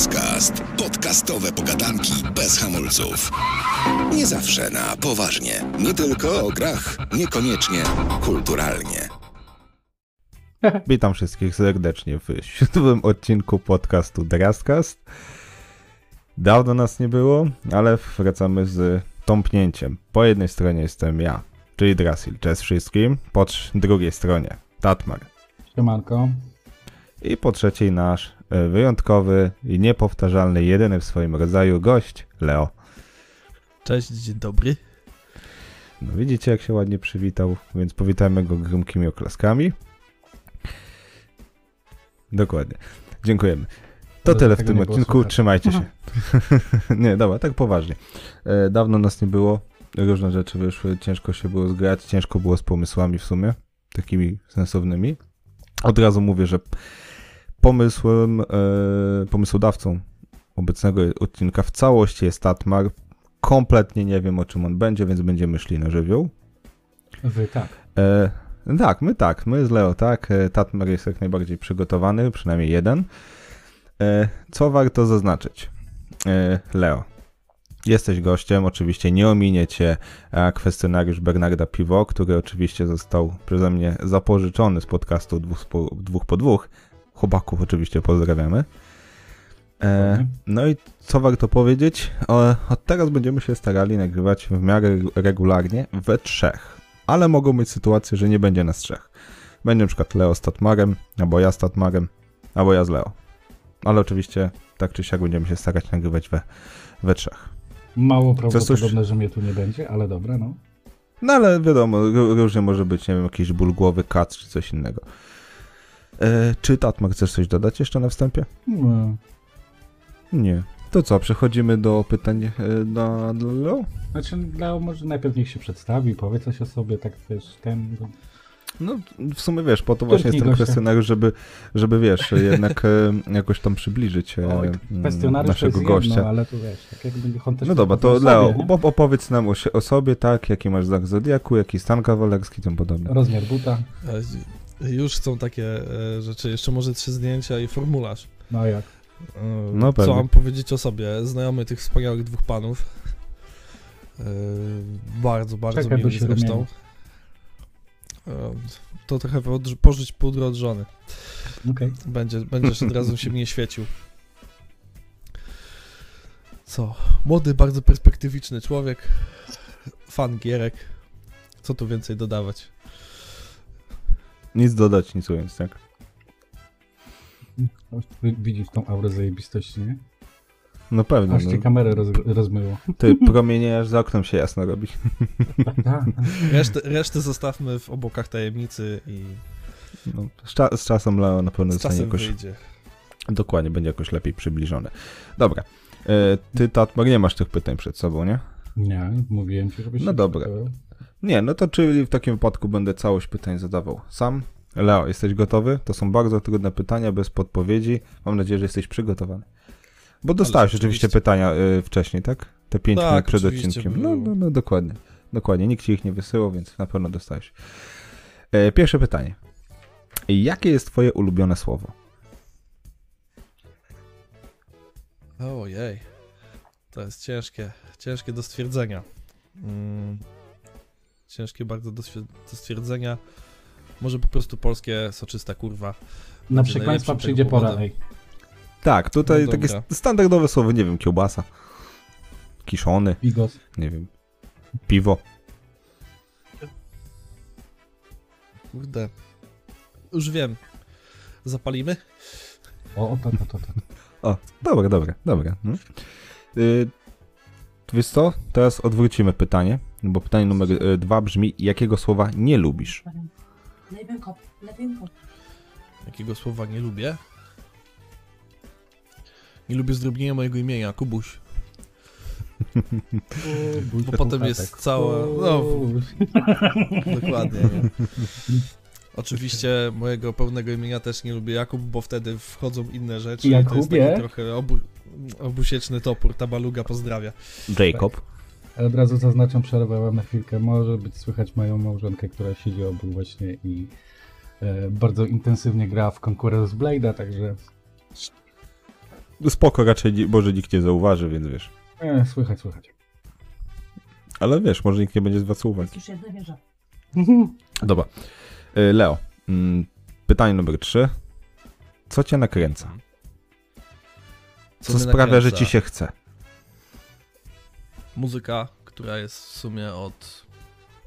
Drascast. Podcastowe pogadanki bez hamulców. Nie zawsze na poważnie. Nie tylko o grach, niekoniecznie kulturalnie. Witam wszystkich serdecznie w siódmym odcinku podcastu Drascast. Dawno nas nie było, ale wracamy z tąpnięciem. Po jednej stronie jestem ja, czyli Drasil, cześć wszystkim. Po drugiej stronie Tatmar. Siemanko. I po trzeciej nasz wyjątkowy i niepowtarzalny, jedyny w swoim rodzaju gość, Leo. Cześć, dzień dobry. No widzicie, jak się ładnie przywitał, więc powitajmy go gromkimi oklaskami. Dokładnie. Dziękujemy. To tyle w tym odcinku. słychać. Trzymajcie się. nie, dobra, tak poważnie. E, dawno nas nie było. Różne rzeczy wyszły. Ciężko się było zgrać. Ciężko było z pomysłami w sumie. Takimi sensownymi. Od razu mówię, że pomysłem, e, pomysłodawcą obecnego odcinka w całości jest Tatmar. Kompletnie nie wiem o czym on będzie, więc będziemy szli na żywioł. Wy tak. E, tak, my tak, my z Leo tak. E, Tatmar jest jak najbardziej przygotowany, przynajmniej jeden. E, co warto zaznaczyć? E, Leo, jesteś gościem, oczywiście nie ominie cię e, kwestionariusz Bernarda Piwo, który oczywiście został przeze mnie zapożyczony z podcastu dwóch, dwóch po dwóch. Chłopaków oczywiście pozdrawiamy. E, no i co warto powiedzieć? O, od teraz będziemy się starali nagrywać w miarę regularnie we trzech. Ale mogą być sytuacje, że nie będzie nas trzech. Będzie na przykład Leo z Tatmarem, albo ja z Tatmarem, albo ja z Leo. Ale oczywiście tak czy siak będziemy się starać nagrywać we, we trzech. Mało coś- prawdopodobne, że mnie tu nie będzie, ale dobra, no. No ale wiadomo, ró- różnie może być, nie wiem, jakiś ból głowy, kac czy coś innego. E, czy Tatmar chcesz coś dodać jeszcze na wstępie? No. Nie. To co, przechodzimy do pytań e, dla Leo? Znaczy, Leo może najpierw niech się przedstawi, powie coś o sobie, tak wiesz, ten... No, w sumie wiesz, po to właśnie jest ten gościa. kwestionariusz, żeby, żeby wiesz, jednak e, jakoś tam przybliżyć Oj, naszego jest gościa. jedno, ale tu wiesz, tak jakby on też... No dobra, to Leo, sobie, nie? op- opowiedz nam o, o sobie, tak, jaki masz znak zodiaku, jaki stan kawalerski i tym podobne. Rozmiar buta, Już są takie e, rzeczy, jeszcze może trzy zdjęcia i formularz. no jak? E, No pewnie. Co mam powiedzieć o sobie? Znajomy tych wspaniałych dwóch panów. E, Bardzo, bardzo Czekaj, bo mili się zresztą. E, To trochę pożyć pudro od żony. Okej. Będzie, będziesz od razu się mnie świecił. Co? Młody, bardzo perspektywiczny człowiek. Fan gierek. Co tu więcej dodawać? Nic dodać, nic ująć, tak? Wi- Widzisz tą aurę zajebistości, nie? No pewnie, Aż no. kamerę roz, rozmyło. Ty promienie aż za oknem się jasno robi. Tak. Resztę, resztę zostawmy w obokach tajemnicy i No, z, cza- z czasem Leo na pewno zostanie jakoś, wyjdzie. dokładnie, będzie jakoś lepiej przybliżony. Dobra, e, ty Tatmar nie masz tych pytań przed sobą, nie? Nie, mówiłem ci, żebyś No dobra. Nie, no to czyli w takim wypadku będę całość pytań zadawał sam. Leo, jesteś gotowy? To są bardzo trudne pytania, bez podpowiedzi. Mam nadzieję, że jesteś przygotowany. Bo dostałeś oczywiście pytania y, wcześniej, tak? Te pięć Tak, minut przed odcinkiem. No, no, no, dokładnie. Dokładnie, nikt ci ich nie wysyłał, więc na pewno dostałeś. E, pierwsze pytanie. Jakie jest twoje ulubione słowo? Ojej. To jest ciężkie, ciężkie do stwierdzenia. Mm, ciężkie bardzo do, do stwierdzenia. Może po prostu polskie soczysta kurwa. Na przekleństwa przyjdzie pora. Tak, tutaj No takie standardowe słowo, nie wiem, kiełbasa. Kiszony, Bigos. nie wiem, piwo. Kurde. Już wiem. Zapalimy? O, to, to, to, to. O, dobra, dobra, dobra. No. Y, wiesz co? Teraz odwrócimy pytanie, bo pytanie numer y, dwa brzmi, jakiego słowa nie lubisz? Jakiego słowa nie lubię? Nie lubię zdrobnienia mojego imienia, Kubuś. Bo potem jest całe... No, Dokładnie. Nie? Oczywiście mojego pełnego imienia też nie lubię Jakub, bo wtedy wchodzą inne rzeczy. i To jest Jakubie? taki trochę obu, obusieczny topór. Tabaluga pozdrawia. Jacob. Ale od razu zaznaczam, przerwałem na chwilkę. Może być słychać moją małżonkę, która siedzi obok właśnie i e, bardzo intensywnie gra w Conqueror's Blade'a, także spoko, raczej może nikt nie zauważy, więc wiesz. E, słychać, słychać. Ale wiesz, może nikt nie będzie zwracał uwagi. Jest już jedna wieża. Dobra. Y, Leo, mm, pytanie numer 3. Co cię nakręca? Co, mnie sprawia, że nakręca? ci się chce? Muzyka, która jest w sumie od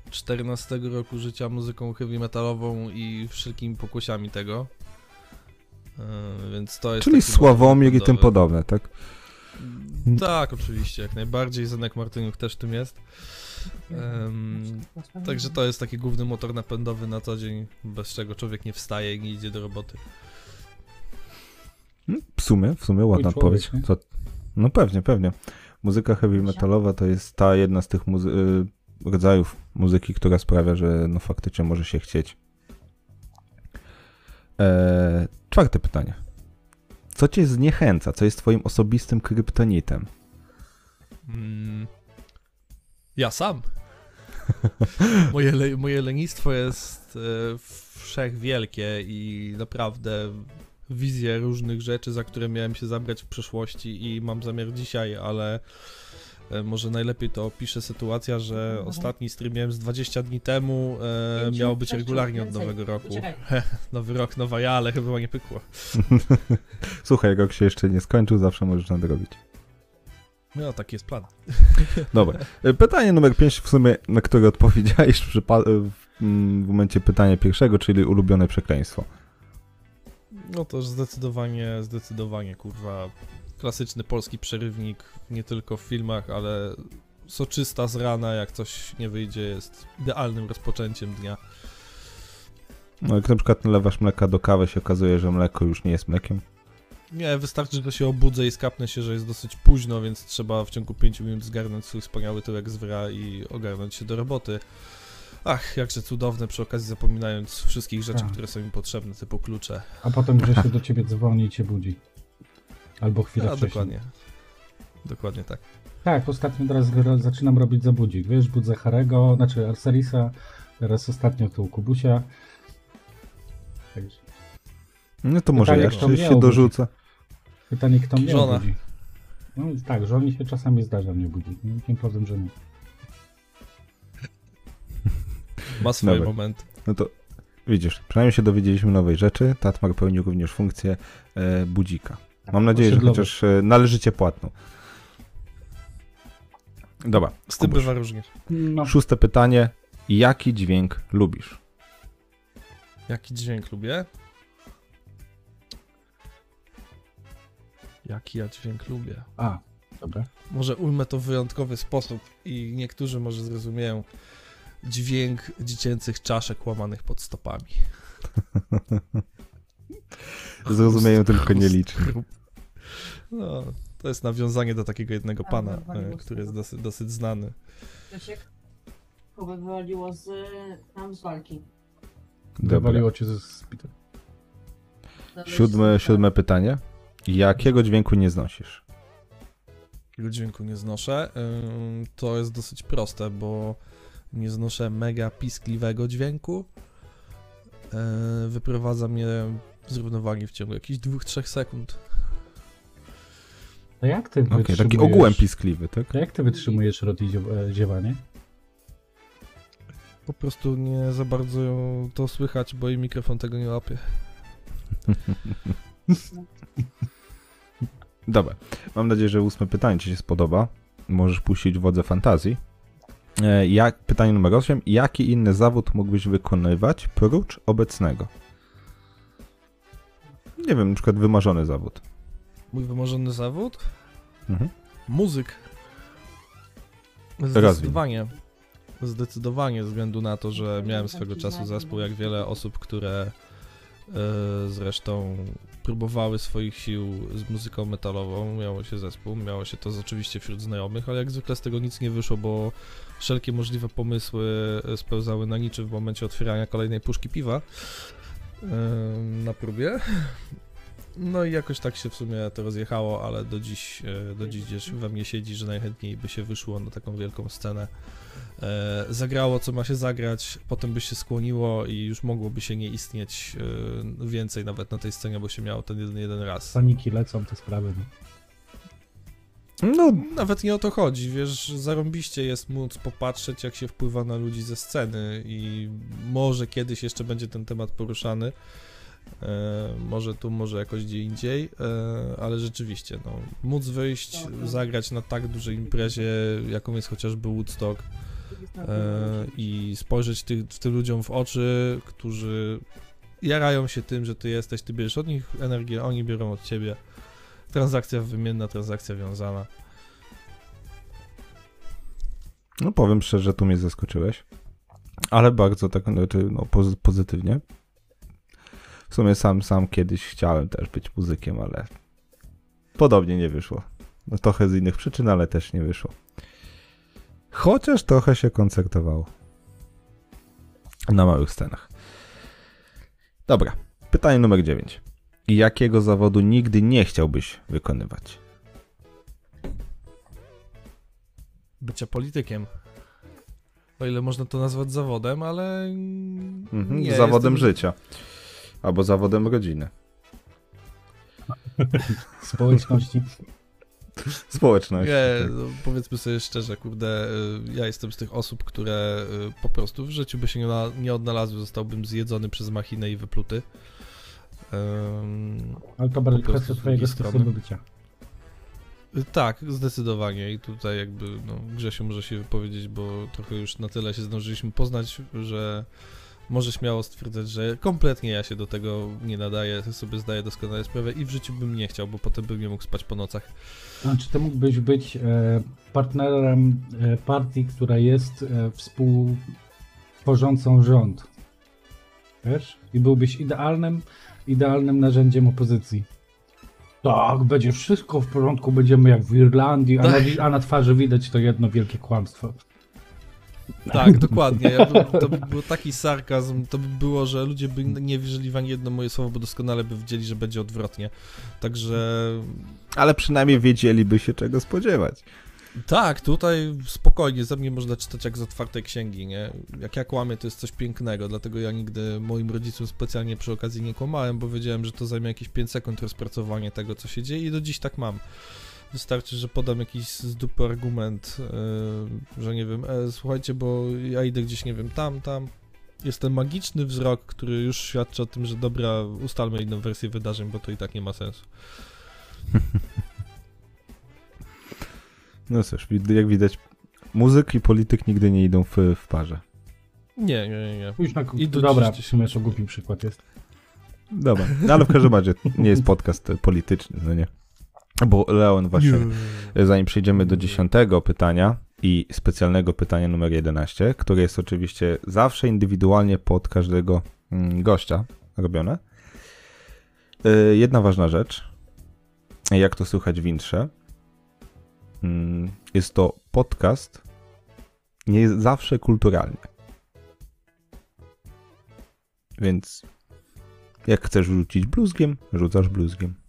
14 roku życia muzyką heavy metalową i wszelkimi pokłosiami tego. E, Więc to jest Czyli Sławomir i tym podobne, tak? Tak, oczywiście, jak najbardziej. Zenek Martyniuk też tym jest. Em, Także to jest taki główny motor napędowy na co dzień, bez czego człowiek nie wstaje i nie idzie do roboty. W sumie, w sumie ładna odpowiedź. No pewnie, pewnie. Muzyka heavy metalowa to jest ta jedna z tych muzy- y, rodzajów muzyki, która sprawia, że no faktycznie może się chcieć. Eee, czwarte pytanie. Co cię zniechęca? Co jest twoim osobistym kryptonitem? Mm, ja sam. moje, le, moje lenistwo jest e, wszechwielkie i naprawdę wizje różnych rzeczy, za które miałem się zabrać w przeszłości i mam zamiar dzisiaj, ale e, może najlepiej to opisze sytuacja, że Mhm. ostatni stream miałem z 20 dni temu, e, miało być regularnie od nowego roku. Nowy rok, nowa ja, ale chyba nie pykło. Słuchaj, rok się jeszcze nie skończył, zawsze możesz nadrobić. No, taki jest plan. Dobra. E, Pytanie numer 5 w sumie, na które odpowiedziałeś w, mm, w momencie pytania pierwszego, czyli ulubione przekleństwo. No to zdecydowanie, zdecydowanie, kurwa, klasyczny polski przerywnik, nie tylko w filmach, ale soczysta z rana, jak coś nie wyjdzie, jest idealnym rozpoczęciem dnia. No jak na przykład nalewasz mleka do kawy, się okazuje, że mleko już nie jest mlekiem. Nie, wystarczy, że się obudzę i skapnę się, że jest dosyć późno, więc trzeba w ciągu 5 minut zgarnąć swój wspaniały tyłek z wra i ogarnąć się do roboty. Ach, jakże cudowne, przy okazji zapominając wszystkich rzeczy, Tak. które są mi potrzebne, typu klucze. A potem Grzesiu do ciebie dzwoni i cię budzi. Albo chwilę A, wcześniej. dokładnie. Dokładnie tak. Tak, ostatnio teraz zaczynam robić za budzik. Wiesz, budzę Harego, znaczy Arcelisa, teraz ostatnio tu Kubusia. Także No to może Pytanie, ja kto się, się obudzi? dorzucę. pytanie, kto mnie Żona. budzi? No tak, żoni się czasami zdarza mnie budzić. Nie powiem, że nie. Ma swoje Dobra. momenty. No to widzisz, przynajmniej się dowiedzieliśmy nowej rzeczy. Tatmar pełni również funkcję e, budzika. Mam nadzieję, że chociaż e, należycie płatną. Dobra, Z tym bywa różnie. No, Szóste pytanie. Jaki dźwięk lubisz? Jaki dźwięk lubię? Jaki ja dźwięk lubię? a, dobra. Może ujmę to w wyjątkowy sposób i niektórzy może zrozumieją. Dźwięk dziecięcych czaszek łamanych pod stopami. Zrozumieją tylko nieliczni. No, to jest nawiązanie do takiego jednego A, pana, e, który jest dosyć, dosyć znany. Grzesiek, kogo wywaliło z, tam z walki. Wywaliło cię ze spitu. Siódme, siódme pytanie. Jakiego dźwięku nie znosisz? Jakiego dźwięku nie znoszę? To jest dosyć proste, bo nie znoszę mega piskliwego dźwięku. Yy, Wyprowadza mnie z równowagi w ciągu jakichś 2-3 sekund. A jak ty Okej, wytrzymujesz... taki ogółem piskliwy, tak? A jak ty wytrzymujesz rot i e, ziewanie? Po prostu nie za bardzo to słychać, bo i mikrofon tego nie łapie. Dobra. Mam nadzieję, że ósme pytanie Ci się spodoba. Możesz puścić wodze fantazji. E, Jak, pytanie numer 8. Jaki inny zawód mógłbyś wykonywać prócz obecnego? Nie wiem, na przykład wymarzony zawód. Mój wymarzony zawód? Mhm. Muzyk. Rozwin. Zdecydowanie. Zdecydowanie, ze względu na to, że miałem swego czasu zespół, jak wiele osób, które e, zresztą próbowały swoich sił z muzyką metalową. Miało się zespół, miało się to oczywiście wśród znajomych, ale jak zwykle z tego nic nie wyszło, bo wszelkie możliwe pomysły e, spełzały na niczym w momencie otwierania kolejnej puszki piwa na próbie. No i jakoś tak się w sumie to rozjechało, ale do dziś, e, do dziś gdzieś we mnie siedzi, że najchętniej by się wyszło na taką wielką scenę. E, zagrało co ma się zagrać, potem by się skłoniło i już mogłoby się nie istnieć e, więcej nawet na tej scenie, bo się miało ten jeden, jeden raz. Paniki lecą te sprawy. No. No, Nawet nie o to chodzi, wiesz, zarąbiście jest móc popatrzeć, jak się wpływa na ludzi ze sceny i może kiedyś jeszcze będzie ten temat poruszany, może tu, może jakoś gdzie indziej, e, ale rzeczywiście, no, móc wyjść, zagrać na tak dużej imprezie, jaką jest chociażby Woodstock e, i spojrzeć ty, tym ludziom w oczy, którzy jarają się tym, że ty jesteś, ty bierzesz od nich energię, oni biorą od ciebie. Transakcja wymienna, transakcja wiązana. no powiem szczerze, tu mnie zaskoczyłeś. Ale bardzo tak no, pozy- pozytywnie. W sumie sam, sam kiedyś chciałem też być muzykiem, ale podobnie nie wyszło. No, trochę z innych przyczyn, ale też nie wyszło. Chociaż trochę się koncertowało. Na małych scenach. Dobra. Pytanie numer 9. Jakiego zawodu nigdy nie chciałbyś wykonywać? bycia politykiem. O ile można to nazwać zawodem, ale. Mhm, nie, zawodem jestem... życia. Albo zawodem rodziny. Społeczności. Społeczności. Nie, no, powiedzmy sobie szczerze, kurde, y, ja jestem z tych osób, które y, po prostu w życiu by się nie, na- nie odnalazły, zostałbym zjedzony przez machinę i wypluty. Ym, Ale to bardziej kwestia twojego sposobu bycia. y, tak, zdecydowanie i tutaj jakby, no, Grzesiu może się wypowiedzieć, bo trochę już na tyle się zdążyliśmy poznać, że może śmiało stwierdzać, że kompletnie ja się do tego nie nadaję, sobie zdaję doskonale sprawę i w życiu bym nie chciał, bo potem bym nie mógł spać po nocach. Znaczy, ty mógłbyś być e, partnerem e, partii, która jest e, współtworzącą rząd. Wiesz? I byłbyś idealnym, idealnym narzędziem opozycji. Tak, będzie wszystko w porządku, będziemy jak w Irlandii, a na, a na twarzy widać to jedno wielkie kłamstwo. Tak, dokładnie. Ja bym, to by był taki sarkazm, to by było, że ludzie by nie wierzyli w ani jedno moje słowo, bo doskonale by wiedzieli, że będzie odwrotnie. Także Ale przynajmniej wiedzieliby się czego spodziewać. tak, tutaj spokojnie ze mnie można czytać jak z otwartej księgi, nie? Jak ja kłamię, to jest coś pięknego, dlatego ja nigdy moim rodzicom specjalnie przy okazji nie kłamałem, bo wiedziałem, że to zajmie jakieś 5 sekund rozpracowanie tego, co się dzieje i do dziś tak mam. Wystarczy, że podam jakiś z dupy argument, yy, że nie wiem, e, słuchajcie, bo ja idę gdzieś, nie wiem, tam, tam. Jest ten magiczny wzrok, który już świadczy o tym, że dobra, ustalmy inną wersję wydarzeń, bo to i tak nie ma sensu. No cóż, jak widać, muzyk i polityk nigdy nie idą w, w parze. Nie, nie, nie, nie. Pójdź na I do Dobra, dziś- w sumie to głupi przykład jest. Dobra, no ale w każdym razie nie jest podcast polityczny, no nie? Bo Leon właśnie, e, zanim przejdziemy do dziesiątego pytania i specjalnego pytania numer 11, które jest oczywiście zawsze indywidualnie pod każdego mm, gościa robione. E, Jedna ważna rzecz, jak to słychać w intrze, mm, jest to podcast nie jest zawsze kulturalny. Więc jak chcesz rzucić bluzgiem, rzucasz bluzgiem.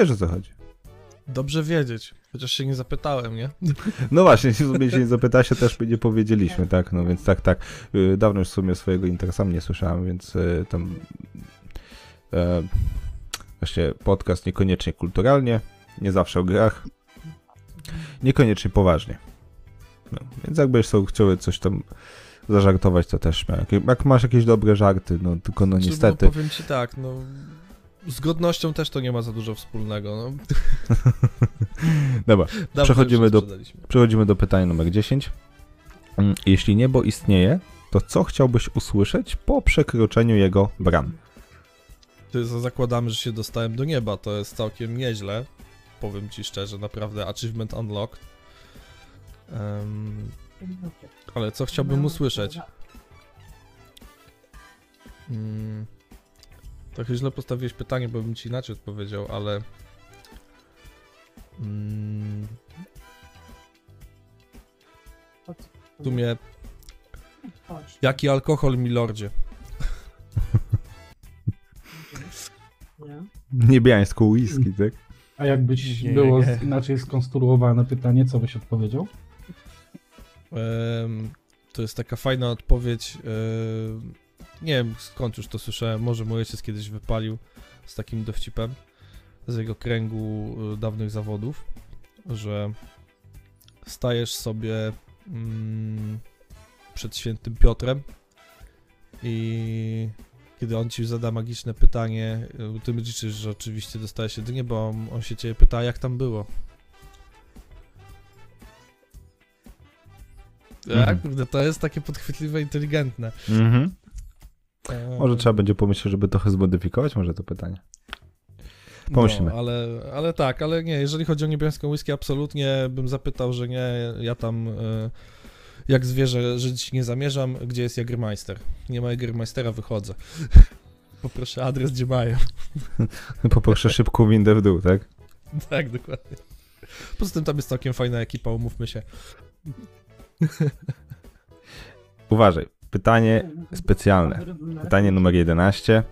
Wiesz o co chodzi. Dobrze wiedzieć, chociaż się nie zapytałem, nie? No właśnie, jeśli się nie zapyta się, też by nie powiedzieliśmy, tak? No więc tak, tak. Y, Dawno już w sumie swojego intera sam nie słyszałem, więc y, tam e, właśnie podcast niekoniecznie kulturalnie, nie zawsze o grach, niekoniecznie poważnie. No, więc jakbyś sobie chciał coś tam zażartować, to też. Jak- Jak masz jakieś dobre żarty, no tylko no Znaczy, niestety. Bo powiem ci tak, no... Z godnością też to nie ma za dużo wspólnego, no. Dobra, Dawno Przechodzimy do-. Przechodzimy do pytania numer 10. Mm, Jeśli niebo istnieje, to co chciałbyś usłyszeć po przekroczeniu jego bram? Ty za- zakładamy, że się dostałem do nieba, to jest całkiem nieźle. Powiem ci szczerze, naprawdę achievement unlocked. Em, ale co chciałbym usłyszeć? Mm, trochę źle postawiłeś pytanie, bo bym ci inaczej odpowiedział, ale... Mm, w sumie, jaki alkohol, milordzie? Nie? Niebiańską whisky, tak? A jakbyś Nie, było nie. inaczej skonstruowane pytanie, co byś odpowiedział? To jest taka fajna odpowiedź. Nie wiem skąd już to słyszałem, może mój ojciec kiedyś wypalił z takim dowcipem z jego kręgu y, dawnych zawodów, że stajesz sobie mm, przed świętym Piotrem i kiedy on ci zada magiczne pytanie, y, ty liczysz, że oczywiście dostajesz jedynie, bo on, on się ciebie pyta, jak tam było. Mhm. Tak, to jest takie podchwytliwe, inteligentne. Mhm. Eee, Może trzeba będzie pomyśleć, żeby trochę zmodyfikować może to pytanie. pomyślimy. No, ale, ale tak, ale nie, jeżeli chodzi o niebieską whisky, absolutnie bym zapytał, że nie, ja tam e, jak zwierzę żyć nie zamierzam, gdzie jest Jagermeister. Nie ma Jagermeistera, wychodzę. Poproszę adres, gdzie mają. Poproszę szybką windę w dół, tak? tak, dokładnie. Poza tym tam jest całkiem fajna ekipa, umówmy się. Uważaj. Pytanie specjalne. Pytanie numer 11.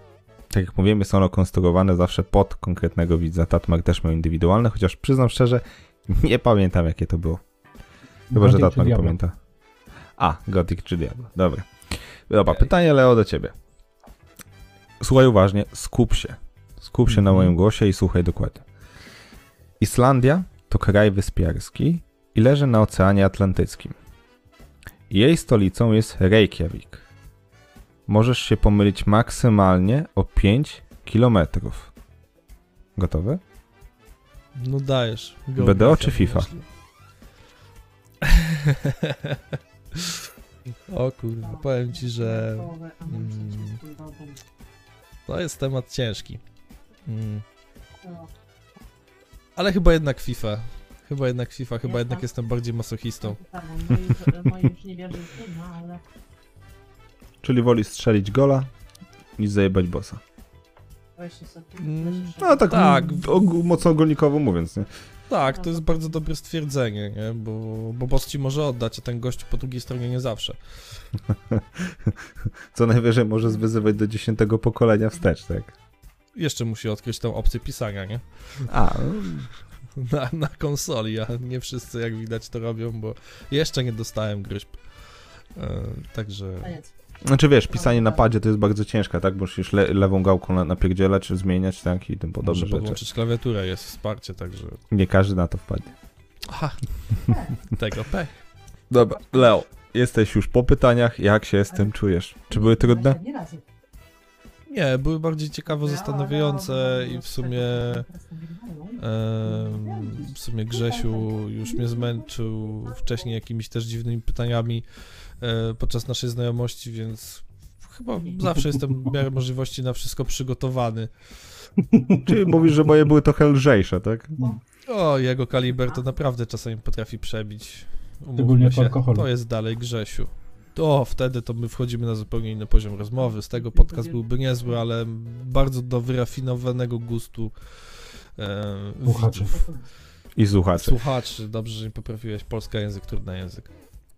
Tak jak mówimy, są one konstruowane zawsze pod konkretnego widza. Tatmak też miał indywidualne, chociaż przyznam szczerze, nie pamiętam jakie to było. Chyba, że Gothic czy Tatmak pamięta. A, Gothic czy Diablo. Dobra. Dobra, Okej. pytanie Leo do ciebie. Słuchaj uważnie, skup się. Skup się na Mhm. moim głosie i słuchaj dokładnie. Islandia to kraj wyspiarski i leży na Oceanie Atlantyckim. Jej stolicą jest Reykjavik. Możesz się pomylić maksymalnie o 5 kilometrów. Gotowe? No dajesz. BDO czy FIFA? o kurwa, powiem ci, że mm, to jest temat ciężki. Mm. Ale chyba jednak FIFA. Chyba jednak FIFA, chyba Ja jednak tak. jestem bardziej masochistą. Już nie wierzą w tym, no ale Czyli woli strzelić gola niż zajebać bossa. weź się sobie. Mm, No tak, Tak. og- mocno ogólnikowo mówiąc, nie? Tak, to jest bardzo dobre stwierdzenie, nie? Bo, bo boss ci może oddać, a ten gość po drugiej stronie nie zawsze. Co najwyżej może zwyzywać do dziesiątego pokolenia wstecz, tak? Jeszcze musi odkryć tę opcję pisania, nie? A, no, Na, na konsoli, a nie wszyscy jak widać to robią, bo jeszcze nie dostałem gryźb. E, także... Znaczy wiesz, pisanie na padzie to jest bardzo ciężka, tak? Bo musisz le- lewą gałką na- napierdzielać, czy zmieniać, tak? I tym podobne Może rzeczy. podłączyć klawiaturę, jest wsparcie, także... Nie każdy na to wpadnie. Aha, tego pech. Dobra, Leo, jesteś już po pytaniach, jak się z tym czujesz? Czy były trudne? Nie razy. Nie, były bardziej ciekawe, zastanawiające i w sumie... W sumie Grzesiu już mnie zmęczył wcześniej jakimiś też dziwnymi pytaniami e, podczas naszej znajomości, więc chyba zawsze jestem w miarę możliwości na wszystko przygotowany. Czy mówisz, że moje były trochę lżejsze, tak? O, jego kaliber to naprawdę czasami potrafi przebić. Szczególnie Umówmy w się, alkoholu. to jest dalej Grzesiu. To wtedy to my wchodzimy na zupełnie inny poziom rozmowy. Z tego podcast byłby niezły, ale bardzo do wyrafinowanego gustu e, Słuchaczy. widzów. I słuchacze. Słuchaczy, dobrze, że nie poprawiłeś. Polska język, trudny język.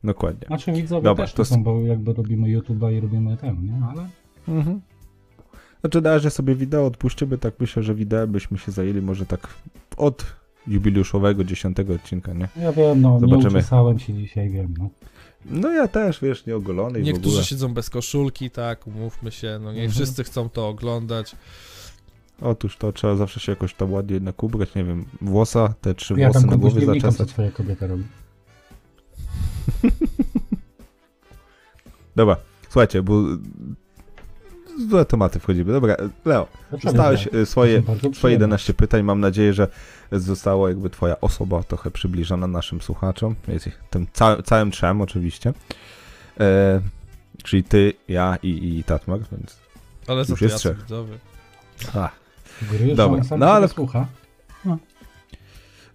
Dokładnie. Znaczy widzowie Dobra, też to są, bo jakby robimy YouTube'a i robimy ten, nie? Ale Mhm. Znaczy na razie sobie wideo odpuścimy, tak myślę, że wideo byśmy się zajęli może tak od jubiliuszowego dziesiątego odcinka, nie? ja wiem, no Zobaczymy. nie uczesałem się dzisiaj, wiem, no. No ja też, wiesz, nieogolony Niektórzy ogóle. siedzą bez koszulki, tak, umówmy się, no nie Mhm. wszyscy chcą to oglądać. Otóż to trzeba zawsze się jakoś tam ładnie jednak ubrać, nie wiem, włosa, te trzy Ja włosy tam na głowie nie wnikam, co zaczesać. twoja kobieta robi. Dobra, słuchajcie, bo złe tematy wchodzimy. Dobra, Leo, dostałeś y, swoje, swoje przyjemne. 11 pytań. Mam nadzieję, że została jakby twoja osoba trochę przybliżona naszym słuchaczom, jest ich tym ca całym trzem oczywiście. E, czyli ty, ja i, i Tatmar, więc... Ale za Już to jest trzech. widzowie. A. Gry, Dobra, no ale- słucha.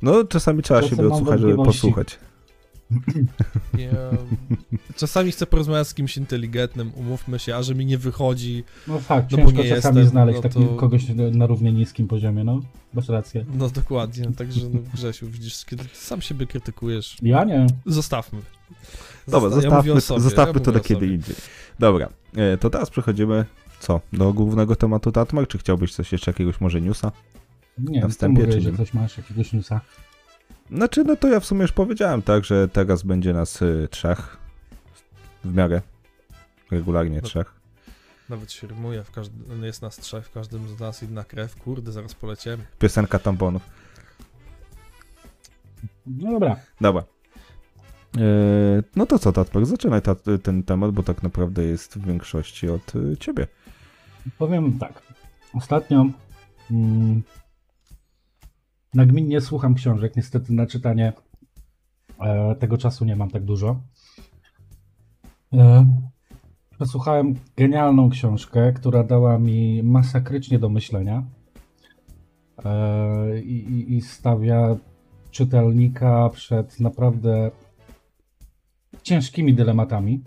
No, czasami trzeba siebie odsłuchać, żeby posłuchać. Ja... Czasami chcę porozmawiać z kimś inteligentnym, umówmy się, a że mi nie wychodzi, No fakt, No bo ciężko nie czasami jestem, znaleźć no taki, to- kogoś na równie niskim poziomie, no. Masz rację. no dokładnie, także no Grzesiu, widzisz, kiedy ty sam siebie krytykujesz, Ja nie. zostawmy. Dobra, Zosta- ja zostawmy, sobie, zostawmy ja to o kiedy indziej. Dobra, e, to teraz przechodzimy co, do głównego tematu Tatmar, czy chciałbyś coś jeszcze, jakiegoś może newsa? Nie, Na ty wstępie, mówię, czy że nie? coś masz, jakiegoś newsa. Znaczy, no to ja w sumie już powiedziałem, tak, że teraz będzie nas y, trzech, w miarę, regularnie No. trzech. Nawet się rymuje, w każdym, jest nas trzech, w każdym z nas inna krew. Kurde, zaraz poleciemy. Piosenka tamponów. No dobra. Dobra. Yy, no to co, Tatmar, zaczynaj ta, ten temat, bo tak naprawdę jest w większości od y, ciebie. Powiem tak. Ostatnio mm, nagminnie słucham książek. Niestety na czytanie e, tego czasu nie mam tak dużo. E, przesłuchałem genialną książkę, która dała mi masakrycznie do myślenia e, i, i, stawia czytelnika przed naprawdę ciężkimi dylematami.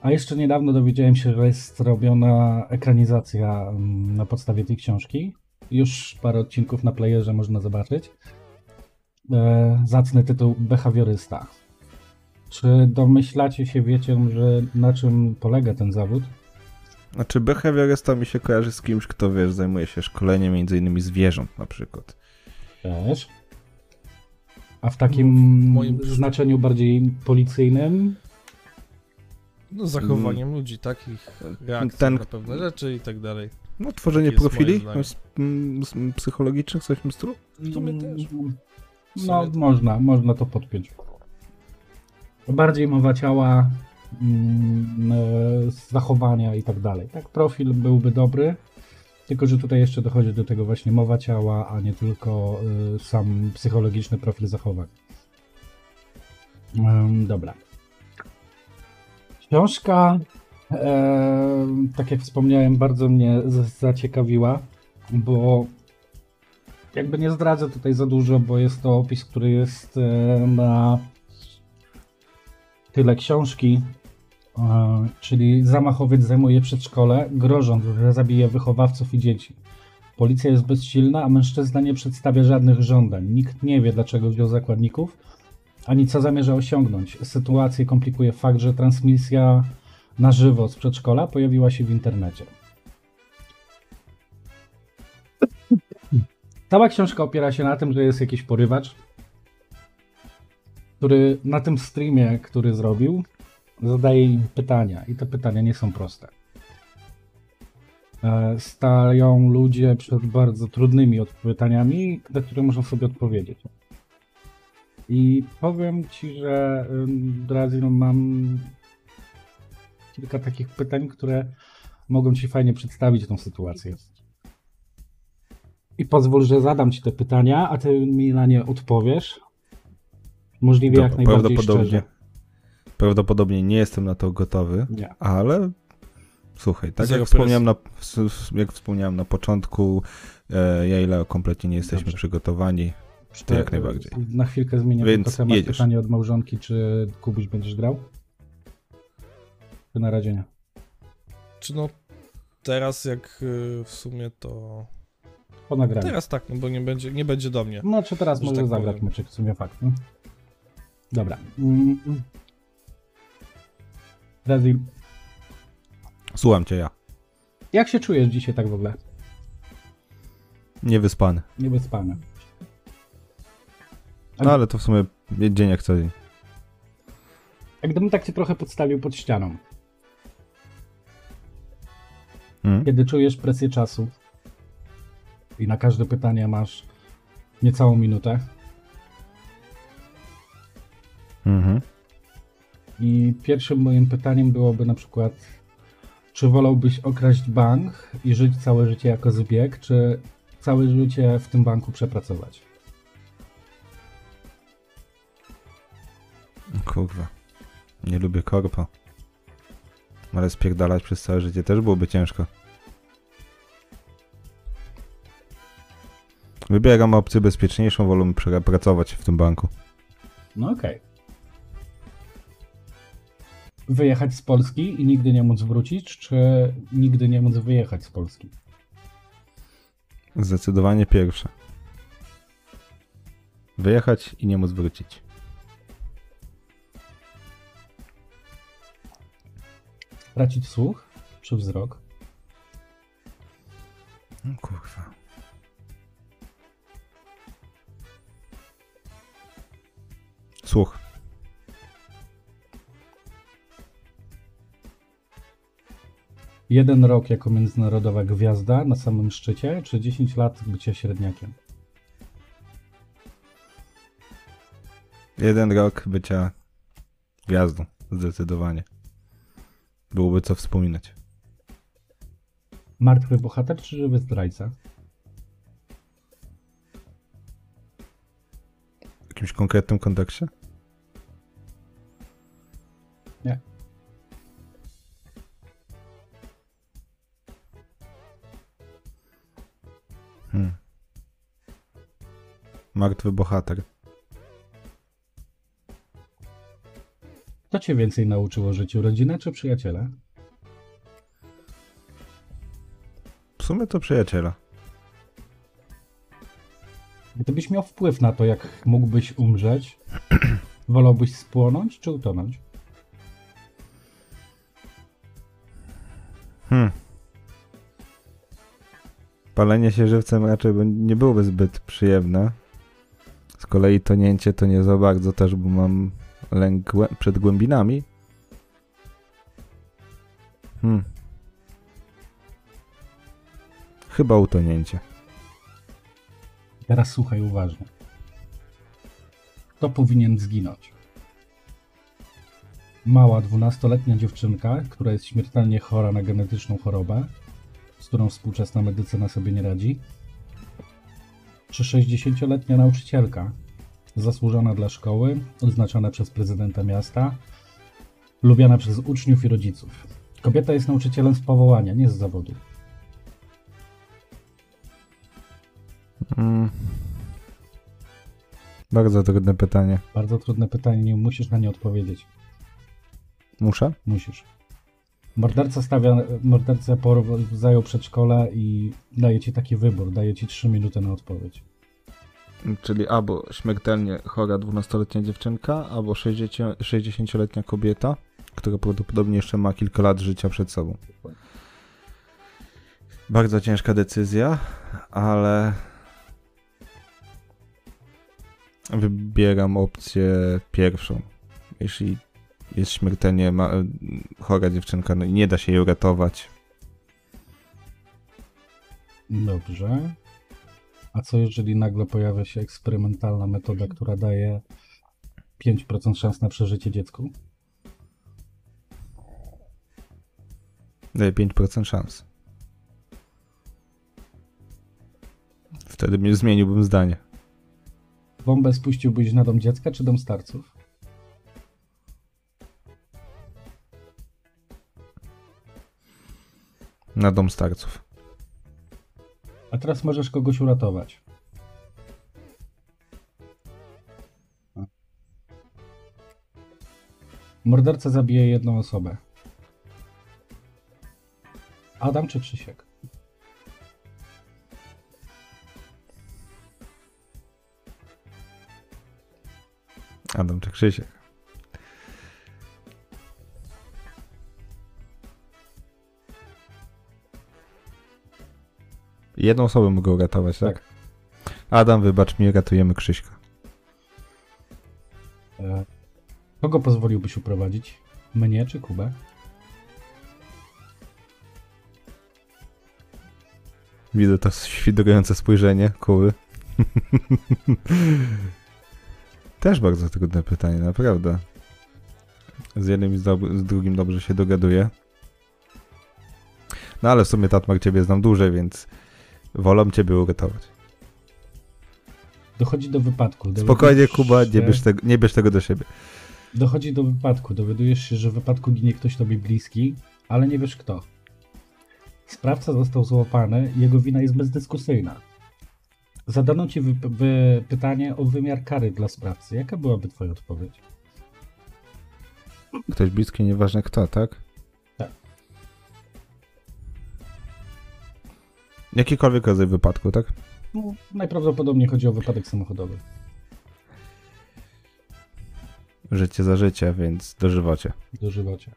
A jeszcze niedawno dowiedziałem się, że jest robiona ekranizacja mm, na podstawie tej książki. Już parę odcinków na playerze można zobaczyć. E, zacny tytuł Behawiorysta. Czy domyślacie się, wiecie, że na czym polega ten zawód? Znaczy, behawiorysta mi się kojarzy z kimś, kto, wiesz, zajmuje się szkoleniem między innymi zwierząt na przykład. Też. A w takim w moim- znaczeniu bardziej policyjnym? No, zachowaniem ludzi, takich reakcji Ten- na pewne rzeczy i tak dalej. No, tworzenie Jest profili zdanie. s- m, s- m, psychologicznych, coś w tym stylu? W sumie też. W No, sumie- można, można to podpiąć. Bardziej mowa ciała, mm, e, zachowania i tak dalej. Tak, profil byłby dobry, tylko że tutaj jeszcze dochodzi do tego właśnie mowa ciała, a nie tylko y, sam psychologiczny profil zachowań. Dobra. Książka, e, tak jak wspomniałem, bardzo mnie zaciekawiła, bo jakby nie zdradzę tutaj za dużo, bo jest to opis, który jest e, na tyle książki, e, czyli zamachowiec zajmuje przedszkole, grożąc, że zabije wychowawców i dzieci. Policja jest bezsilna, a mężczyzna nie przedstawia żadnych żądań. Nikt nie wie, dlaczego wziął zakładników, ani co zamierza osiągnąć. Sytuację komplikuje fakt, że transmisja na żywo z przedszkola pojawiła się w internecie. Cała książka opiera się na tym, że jest jakiś porywacz, który na tym streamie, który zrobił, zadaje im pytania. I te pytania nie są proste. E, Stają ludzie przed bardzo trudnymi pytaniami, na które muszą sobie odpowiedzieć. I powiem ci, że Brazil mam kilka takich pytań, które mogą ci fajnie przedstawić tą sytuację. I pozwól, że zadam ci te pytania, a ty mi na nie odpowiesz. Możliwie jak najbardziej prawdopodobnie, szczerze. prawdopodobnie nie jestem na to gotowy, Nie. ale słuchaj, tak jak wspomniałem, na, jak wspomniałem na początku, e, ja i Leo kompletnie nie jesteśmy Dobrze. przygotowani. To jak najbardziej. Na chwilkę zmienię Więc tylko temat. jedziesz. Pytanie od małżonki, czy Kubuś będziesz grał? Nie? Czy no teraz jak y, w sumie to... Po nagraniu. Teraz tak, no bo nie będzie, nie będzie do mnie. No, czy teraz Że może tak zagrać powiem. meczek, w sumie fakt. No? Dobra. Mm. Brazil, Słucham cię ja. jak się czujesz dzisiaj tak w ogóle? Niewyspany. Niewyspany. No ale to w sumie dzień jak co dzień. Jak gdybym tak cię trochę podstawił pod ścianą, Mm? kiedy czujesz presję czasu i na każde pytanie masz niecałą minutę Mhm. i pierwszym moim pytaniem byłoby na przykład czy wolałbyś okraść bank i żyć całe życie jako zbieg, czy całe życie w tym banku przepracować? Kurwa. Nie lubię korpa. Ale spierdalać przez całe życie też byłoby ciężko. Wybieram opcję bezpieczniejszą, wolę pracować w tym banku. No okej. Wyjechać z Polski i nigdy nie móc wrócić, czy nigdy nie móc wyjechać z Polski? Zdecydowanie pierwsze. Wyjechać i nie móc wrócić. Tracić słuch, czy wzrok? No, kurwa. Słuch. Jeden rok jako międzynarodowa gwiazda na samym szczycie, czy 10 lat bycia średniakiem? Jeden rok bycia gwiazdą. Zdecydowanie. Byłoby co wspominać. Martwy bohater czy żywy zdrajca? W jakimś konkretnym kontekście? Nie. Hmm. Martwy bohater. Kto cię więcej nauczył o życiu, rodzina czy przyjaciele? W sumie to przyjaciela. Gdybyś miał wpływ na to, jak mógłbyś umrzeć, wolałbyś spłonąć czy utonąć? Hmm. Palenie się żywcem raczej nie byłoby zbyt przyjemne. Z kolei tonięcie to nie za bardzo też, bo mam lęk przed głębinami. Hmm. Chyba utonięcie. Teraz słuchaj uważnie. Kto powinien zginąć? Mała, dwunastoletnia dziewczynka, która jest śmiertelnie chora na genetyczną chorobę, z którą współczesna medycyna sobie nie radzi? Czy 60-letnia nauczycielka, zasłużona dla szkoły, odznaczona przez prezydenta miasta, lubiana przez uczniów i rodziców? Kobieta jest nauczycielem z powołania, nie z zawodu. Mm. Bardzo trudne pytanie. Bardzo trudne pytanie, nie musisz na nie odpowiedzieć. Muszę? Musisz. Morderca stawia, morderca zajął przedszkole i daje ci taki wybór, daje ci 3 minuty na odpowiedź. Czyli albo śmiertelnie chora 12-letnia dziewczynka, albo 60 60-letnia kobieta, która prawdopodobnie jeszcze ma kilka lat życia przed sobą. Bardzo ciężka decyzja, ale wybieram opcję pierwszą. Jeśli jest śmiertelnie ma- chora dziewczynka, no i nie da się jej uratować, Dobrze. A co jeżeli nagle pojawia się eksperymentalna metoda, która daje 5% szans na przeżycie dziecku? daje 5% szans. Wtedy mnie zmieniłbym zdanie. Bombę spuściłbyś na dom dziecka czy dom starców? Na dom starców. A teraz możesz kogoś uratować. Morderca zabije jedną osobę. Adam czy Krzysiek? Adam czy Krzysiek. Jedną osobę mogę uratować, tak? Tak. Adam, wybacz mi, ratujemy Krzyśka. E, Kogo pozwoliłbyś uprowadzić? Mnie czy Kubę? Widzę to świdrujące spojrzenie, kuły. Też bardzo trudne pytanie, naprawdę. Z jednym i z, z drugim dobrze się dogaduję. No ale w sumie Tatmar ciebie znam dłużej, więc wolę ciebie uratować. Dochodzi do wypadku. Spokojnie, Kuba, nie bierz, tego, nie bierz tego do siebie. Dochodzi do wypadku. Dowiadujesz się, że w wypadku ginie ktoś tobie bliski, ale nie wiesz kto. Sprawca został złapany i jego wina jest bezdyskusyjna. Zadano ci wy- wy- pytanie o wymiar kary dla sprawcy. Jaka byłaby twoja odpowiedź? Ktoś bliski, nieważne kto? Tak. Jakikolwiek rodzaj wypadku, tak? No, najprawdopodobniej chodzi o wypadek samochodowy. Życie za życie, więc dożywocie. Dożywocie.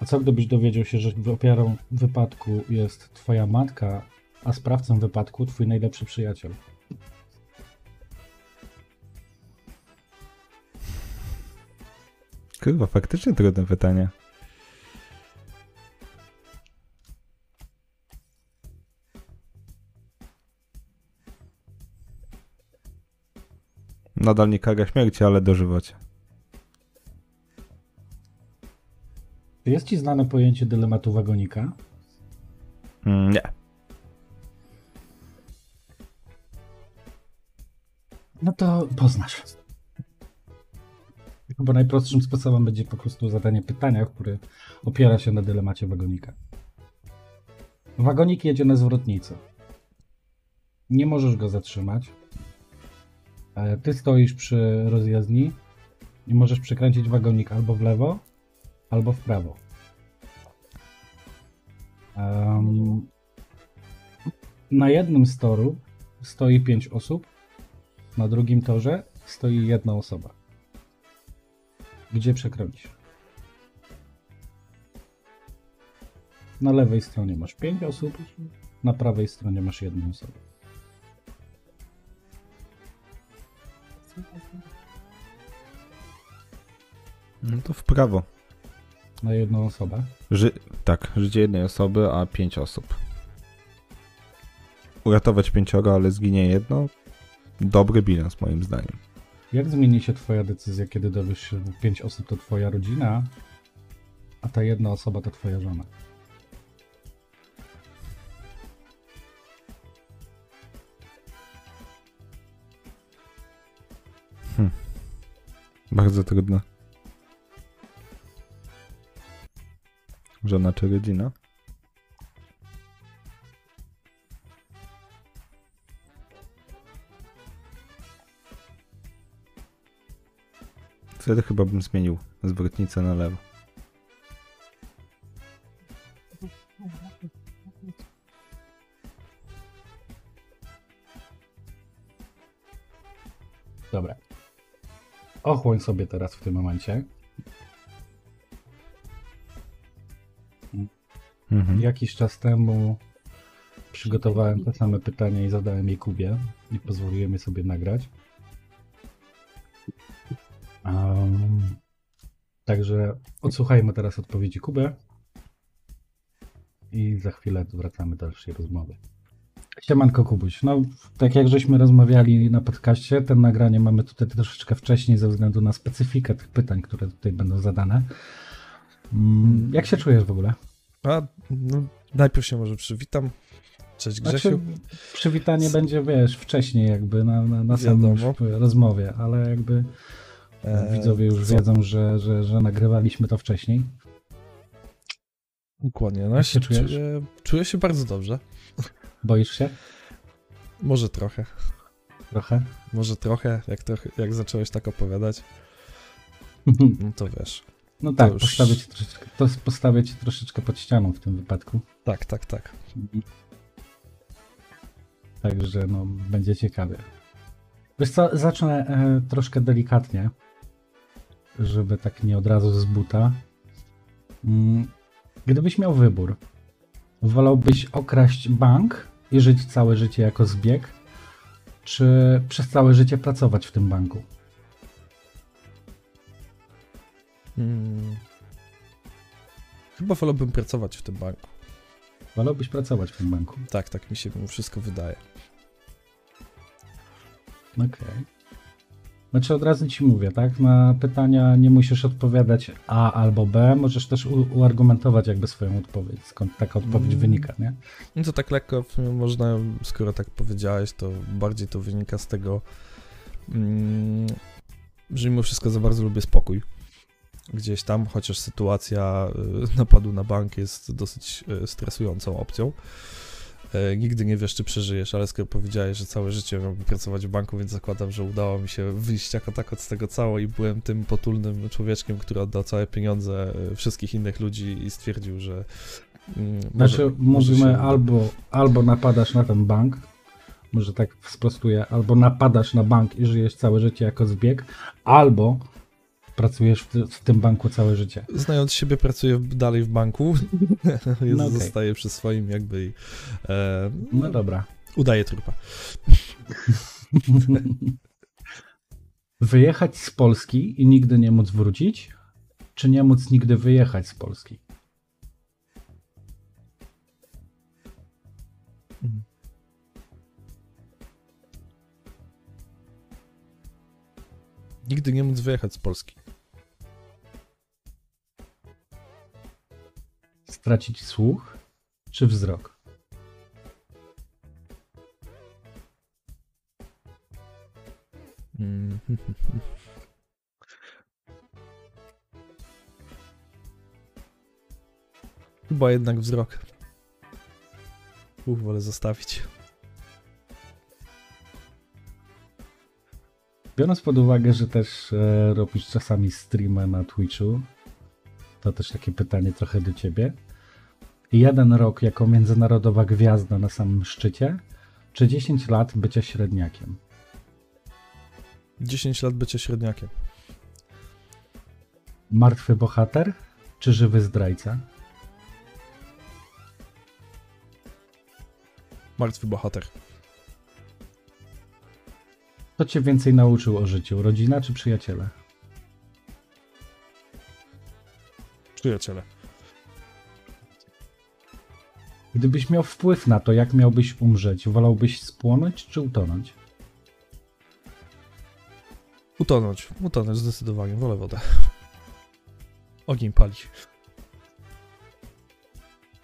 A co gdybyś dowiedział się, że ofiarą wypadku jest twoja matka, a sprawcą wypadku twój najlepszy przyjaciel? Kurwa, faktycznie trudne pytanie. Nadal nie kara śmierci, ale dożywocie. Jest ci znane pojęcie dylematu wagonika? Mm, nie. No to poznasz. Bo najprostszym sposobem będzie po prostu zadanie pytania, które opiera się na dylemacie wagonika. Wagonik jedzie na zwrotnicy. Nie możesz go zatrzymać. E, Ty stoisz przy rozjezdni i możesz przekręcić wagonik albo w lewo, albo w prawo. Em, na jednym z toru stoi pięć osób, na drugim torze stoi jedna osoba. Gdzie przekręcisz? Na lewej stronie masz pięć osób, na prawej stronie masz jedną osobę. No to w prawo. Na jedną osobę. Ży tak, życie jednej osoby, a pięć osób. Uratować pięcioro, ale zginie jedno. Dobry bilans, moim zdaniem. Jak zmieni się twoja decyzja, kiedy dowiesz się, że pięć osób to twoja rodzina, a ta jedna osoba to twoja żona? Bardzo trudne. Żona czy rodzina? Wtedy chyba bym zmienił zwrotnicę na lewo. Dobra. Ochłoń sobie teraz w tym momencie. Mhm. Jakiś czas temu przygotowałem te same pytania i zadałem je Kubie i pozwoliłem je sobie nagrać. Um, także odsłuchajmy teraz odpowiedzi Kuby i za chwilę wracamy do dalszej rozmowy. Siemanko Kubuś, no tak jak żeśmy rozmawiali na podcaście, ten nagranie mamy tutaj troszeczkę wcześniej ze względu na specyfikę tych pytań, które tutaj będą zadane. Mm, Jak się czujesz w ogóle? A, no, najpierw się może przywitam. Cześć Grzesiu. Znaczy, przywitanie będzie, wiesz, wcześniej jakby na, na, na samym Wiadomo. rozmowie, ale jakby E, widzowie już co? wiedzą, że, że, że nagrywaliśmy to wcześniej. Dokładnie. No, Jak się czujesz? Czuję, czuję się bardzo dobrze. Boisz się Może trochę. trochę? Może trochę, jak, trochę, jak zacząłeś tak opowiadać, no to wiesz. No tak, już- postawię cię, troszeczkę, to postawię cię troszeczkę pod ścianą w tym wypadku. Tak, tak, tak. Także no, będzie ciekawie. Wiesz co, zacznę e, troszkę delikatnie, żeby tak nie od razu z buta. Mm, Gdybyś miał wybór, wolałbyś okraść bank i żyć całe życie jako zbieg, czy przez całe życie pracować w tym banku? Mm. Chyba wolałbym pracować w tym banku. Wolałbyś pracować w tym banku. Tak, tak mi się wszystko wydaje. Okej. Znaczy od razu ci mówię, tak? Na pytania nie musisz odpowiadać A albo B, możesz też u- uargumentować jakby swoją odpowiedź, skąd taka odpowiedź Mm. wynika, nie? No to tak lekko można, skoro tak powiedziałeś, to bardziej to wynika z tego, mm, że mimo wszystko za bardzo lubię spokój. Gdzieś tam, chociaż sytuacja y, napadu na bank jest dosyć y, stresującą opcją. E, Nigdy nie wiesz, czy przeżyjesz, ale skoro powiedziałeś, że całe życie miałbym pracować w banku, więc zakładam, że udało mi się wyjść jako tako z tego cało i byłem tym potulnym człowieczkiem, który oddał całe pieniądze y, wszystkich innych ludzi i stwierdził, że mm, może- Znaczy może mówimy się albo, albo napadasz na ten bank, może tak sprostuję, albo napadasz na bank i żyjesz całe życie jako zbieg, albo pracujesz w, w tym banku całe życie. Znając siebie, pracuję dalej w banku. Jest, No okej. Zostaję przy swoim jakby i, e, No dobra. udaję trupa. Wyjechać z Polski i nigdy nie móc wrócić, czy nie móc nigdy wyjechać z Polski? Nigdy nie móc wyjechać z Polski. Stracić słuch czy wzrok? Mm. Chyba jednak wzrok. Uch, wolę zostawić. Biorąc pod uwagę, że też e, robisz czasami streamy na Twitchu, to też takie pytanie trochę do ciebie. Jeden rok jako międzynarodowa gwiazda na samym szczycie, czy 10 lat bycia średniakiem? 10 lat bycia średniakiem. Martwy bohater, czy żywy zdrajca? Martwy bohater. Kto cię więcej nauczył o życiu, rodzina czy przyjaciele? Przyjaciele. Gdybyś miał wpływ na to, jak miałbyś umrzeć, wolałbyś spłonąć czy utonąć? Utonąć. Utonąć zdecydowanie. Wolę wodę. Ogień palić.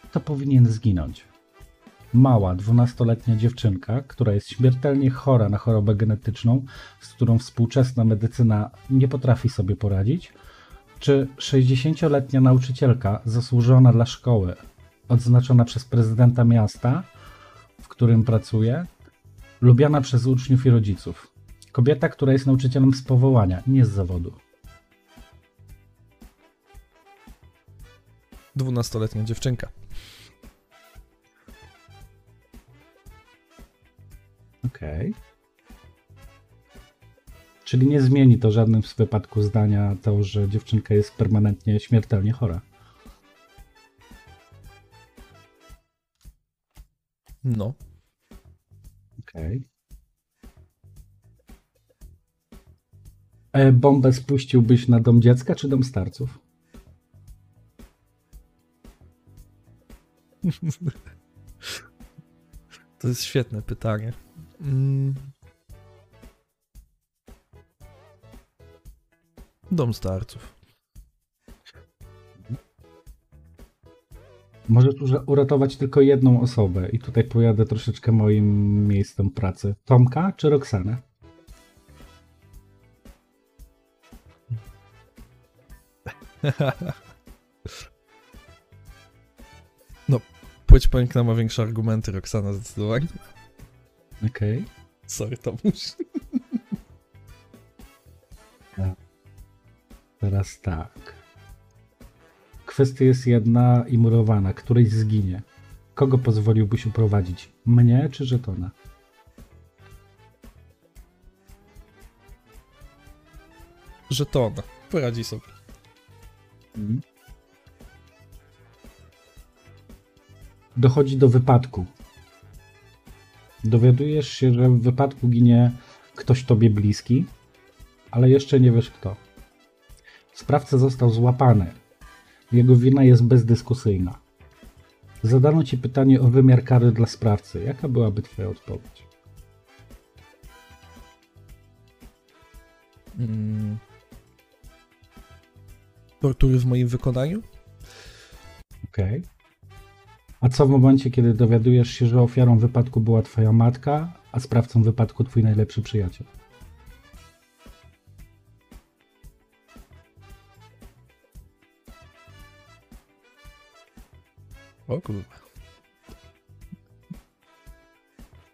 Kto powinien zginąć? Mała, 12-letnia dziewczynka, która jest śmiertelnie chora na chorobę genetyczną, z którą współczesna medycyna nie potrafi sobie poradzić, czy 60-letnia nauczycielka zasłużona dla szkoły, odznaczona przez prezydenta miasta, w którym pracuje, lubiana przez uczniów i rodziców. Kobieta, która jest nauczycielem z powołania, nie z zawodu. 12-letnia dziewczynka. Okej. Czyli nie zmieni to żadnym z wypadku zdania to, że dziewczynka jest permanentnie śmiertelnie chora. No. Okej. E, Bombę spuściłbyś na dom dziecka czy dom starców? To jest świetne pytanie. Mm. Dom starców. Możesz urze- uratować tylko jedną osobę i tutaj pojadę troszeczkę moim miejscem pracy. Tomka czy Roxanę? Płeć piękna ma większe argumenty, Roxana zdecydowanie. Okej. Sorry, Tomuś. Teraz tak. Kwestia jest jedna i murowana. Któryś zginie. Kogo pozwoliłbyś uprowadzić? Mnie czy żetona? Żeton. Poradzi sobie. Dochodzi do wypadku. Dowiadujesz się, że w wypadku ginie ktoś tobie bliski, ale jeszcze nie wiesz kto. Sprawca został złapany. Jego wina jest bezdyskusyjna. Zadano ci pytanie o wymiar kary dla sprawcy. Jaka byłaby twoja odpowiedź? Mm. Tortury w moim wykonaniu? Okej. A co w momencie, kiedy dowiadujesz się, że ofiarą wypadku była twoja matka, a sprawcą wypadku twój najlepszy przyjaciel? O kurwa.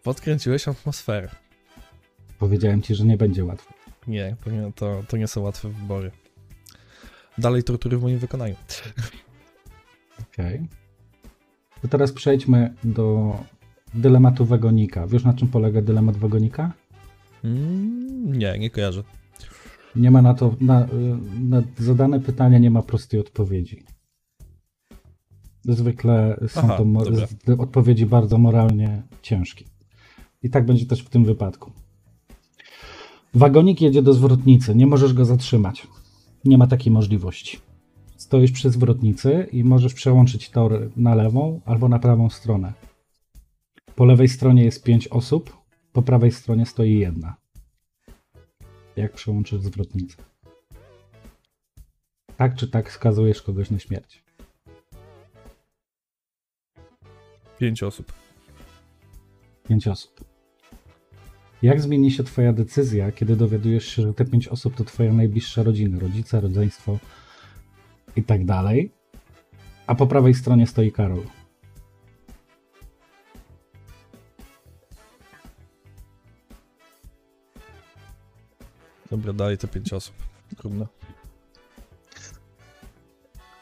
Podkręciłeś atmosferę. Powiedziałem ci, że nie będzie łatwo. Nie, to nie, to, nie są łatwe wybory. Dalej tortury w moim wykonaniu. Okej. To teraz przejdźmy do dylematu wagonika. Wiesz na czym polega dylemat wagonika? Mm, nie, nie kojarzę. Nie ma na to, na, y, na zadane pytania nie ma prostej odpowiedzi. Zwykle są Aha, to dobra. odpowiedzi bardzo moralnie ciężkie. I tak będzie też w tym wypadku. Wagonik jedzie do zwrotnicy, nie możesz go zatrzymać. Nie ma takiej możliwości. Stoisz przy zwrotnicy i możesz przełączyć tor na lewą albo na prawą stronę. Po lewej stronie jest pięć osób, po prawej stronie stoi jedna. Jak przełączysz zwrotnicę? Tak czy tak skazujesz kogoś na śmierć? Pięć osób. Pięć osób. Jak zmieni się Twoja decyzja, kiedy dowiadujesz się, że te pięć osób to Twoja najbliższa rodzina, rodzice, rodzeństwo i tak dalej, a po prawej stronie stoi Karol? Dobra, dalej te pięć osób. Trudno.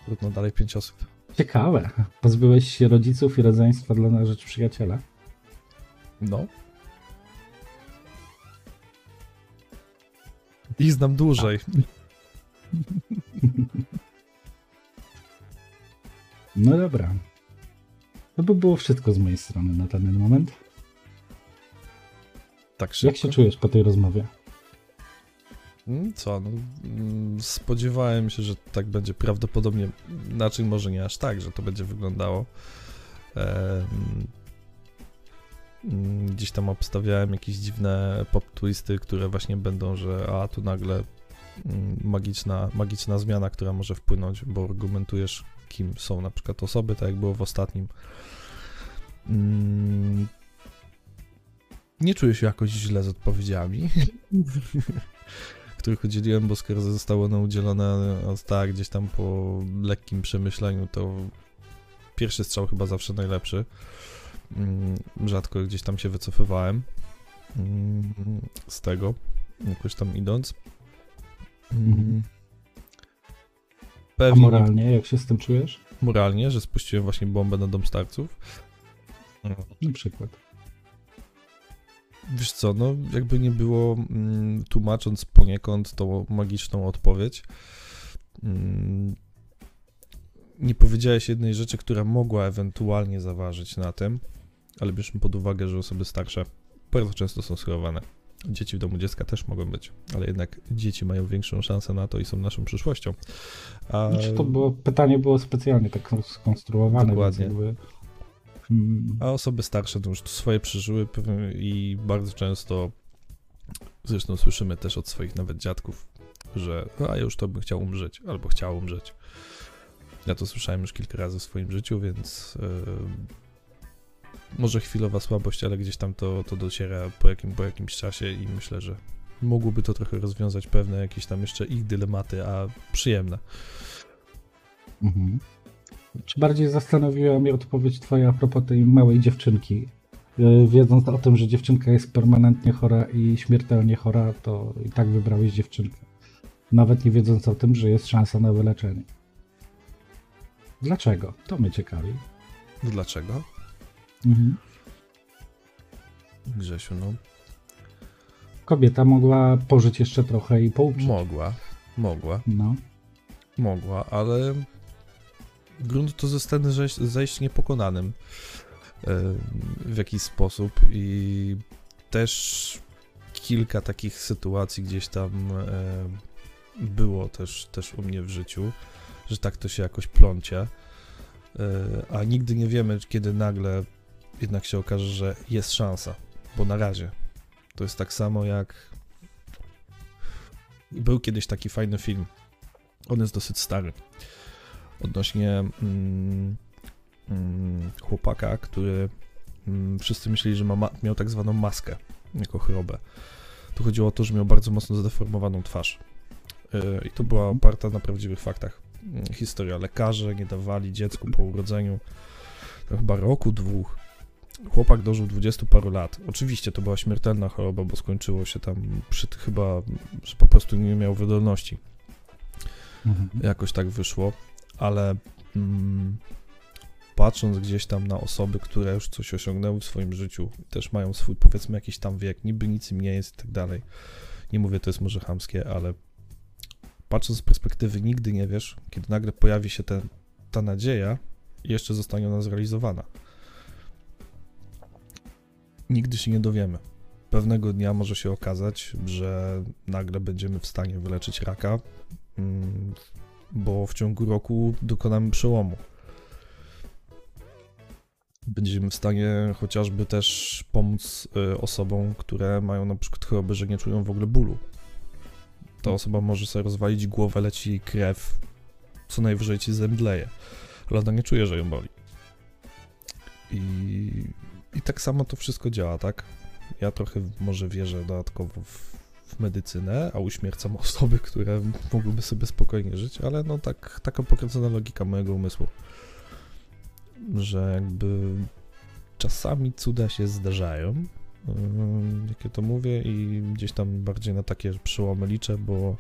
Trudno, dalej pięć osób. Ciekawe. Pozbyłeś się rodziców i rodzeństwa dla na rzecz przyjaciela. No. I znam dłużej. No dobra. To by było wszystko z mojej strony na ten moment. Tak szybko. Jak się czujesz po tej rozmowie? Mm, Co, no, mm, spodziewałem się, że tak będzie prawdopodobnie, znaczy może nie aż tak, że to będzie wyglądało. Mm, gdzieś tam obstawiałem jakieś dziwne pop twisty, które właśnie będą, że a tu nagle magiczna, magiczna zmiana, która może wpłynąć, bo argumentujesz, kim są na przykład osoby, tak jak było w ostatnim. Nie czuję się jakoś źle z odpowiedziami. których udzieliłem, bo skoro zostało one udzielone tak gdzieś tam po lekkim przemyśleniu, to pierwszy strzał chyba zawsze najlepszy. Mm, Rzadko gdzieś tam się wycofywałem mm, z tego, jakoś tam idąc. Mm, Mhm. A Pewnie moralnie, jak się z tym czujesz? moralnie, że spuściłem właśnie bombę na dom starców. Na przykład. Wiesz co, no jakby nie było, mm, tłumacząc poniekąd tą magiczną odpowiedź, mm, nie powiedziałeś jednej rzeczy, która mogła ewentualnie zaważyć na tym, ale bierzmy pod uwagę, że osoby starsze bardzo często są schorowane. Dzieci w domu dziecka też mogą być, ale jednak dzieci mają większą szansę na to i są naszą przyszłością. A... Znaczy to było, pytanie było specjalnie tak skonstruowane, Dokładnie. jakby... A osoby starsze to już swoje przeżyły i bardzo często, zresztą słyszymy też od swoich nawet dziadków, że a ja już to bym chciał umrzeć, albo chciał umrzeć. Ja to słyszałem już kilka razy w swoim życiu, więc yy, może chwilowa słabość, ale gdzieś tam to, to dociera po, jakim, po jakimś czasie i myślę, że mogłoby to trochę rozwiązać pewne jakieś tam jeszcze ich dylematy, a przyjemne. Mhm. Czy bardziej zastanowiła mnie odpowiedź twoja a propos tej małej dziewczynki? Yy, Wiedząc o tym, że dziewczynka jest permanentnie chora i śmiertelnie chora, to i tak wybrałeś dziewczynkę. Nawet nie wiedząc o tym, że jest szansa na wyleczenie. Dlaczego? To mnie ciekawi. Dlaczego? Mhm. Grzesiu, no Kobieta mogła pożyć jeszcze trochę i pouprzeć. mogła, mogła. No. Mogła, ale grunt to sceny zejść, zejść niepokonanym e, w jakiś sposób i też kilka takich sytuacji gdzieś tam e, było też, też u mnie w życiu, że tak to się jakoś plącie, e, a nigdy nie wiemy, kiedy nagle jednak się okaże, że jest szansa, bo na razie to jest tak samo jak był kiedyś taki fajny film, on jest dosyć stary. Odnośnie mm, mm, chłopaka, który mm, wszyscy myśleli, że ma, miał tak zwaną maskę jako chorobę. Tu chodziło o to, że miał bardzo mocno zdeformowaną twarz. Yy, I to była oparta na prawdziwych faktach. Yy, historia. Lekarze nie dawali dziecku po urodzeniu to chyba roku, dwóch. Chłopak dożył 20 paru lat. Oczywiście to była śmiertelna choroba, bo skończyło się tam przy chyba, że po prostu nie miał wydolności Mhm. jakoś tak wyszło, ale mm, patrząc gdzieś tam na osoby, które już coś osiągnęły w swoim życiu, też mają swój powiedzmy jakiś tam wiek, niby nic im nie jest i tak dalej. Nie mówię, to jest może chamskie, ale patrząc z perspektywy nigdy nie wiesz, kiedy nagle pojawi się ten, ta nadzieja i jeszcze zostanie ona zrealizowana. Nigdy się nie dowiemy. Pewnego dnia może się okazać, że nagle będziemy w stanie wyleczyć raka, mm, bo w ciągu roku dokonamy przełomu. Będziemy w stanie chociażby też pomóc y, osobom, które mają na przykład choroby, że nie czują w ogóle bólu. Ta osoba może sobie rozwalić głowę, leci krew, co najwyżej ci zemdleje, ale ona nie czuje, że ją boli. I, I tak samo to wszystko działa, tak? Ja trochę może wierzę dodatkowo w, w medycynę, a uśmiercam osoby, które mogłyby sobie spokojnie żyć, ale no tak, taka pokręcona logika mojego umysłu, że jakby czasami cuda się zdarzają, Ym, jak ja to mówię i gdzieś tam bardziej na takie przełomy liczę, bo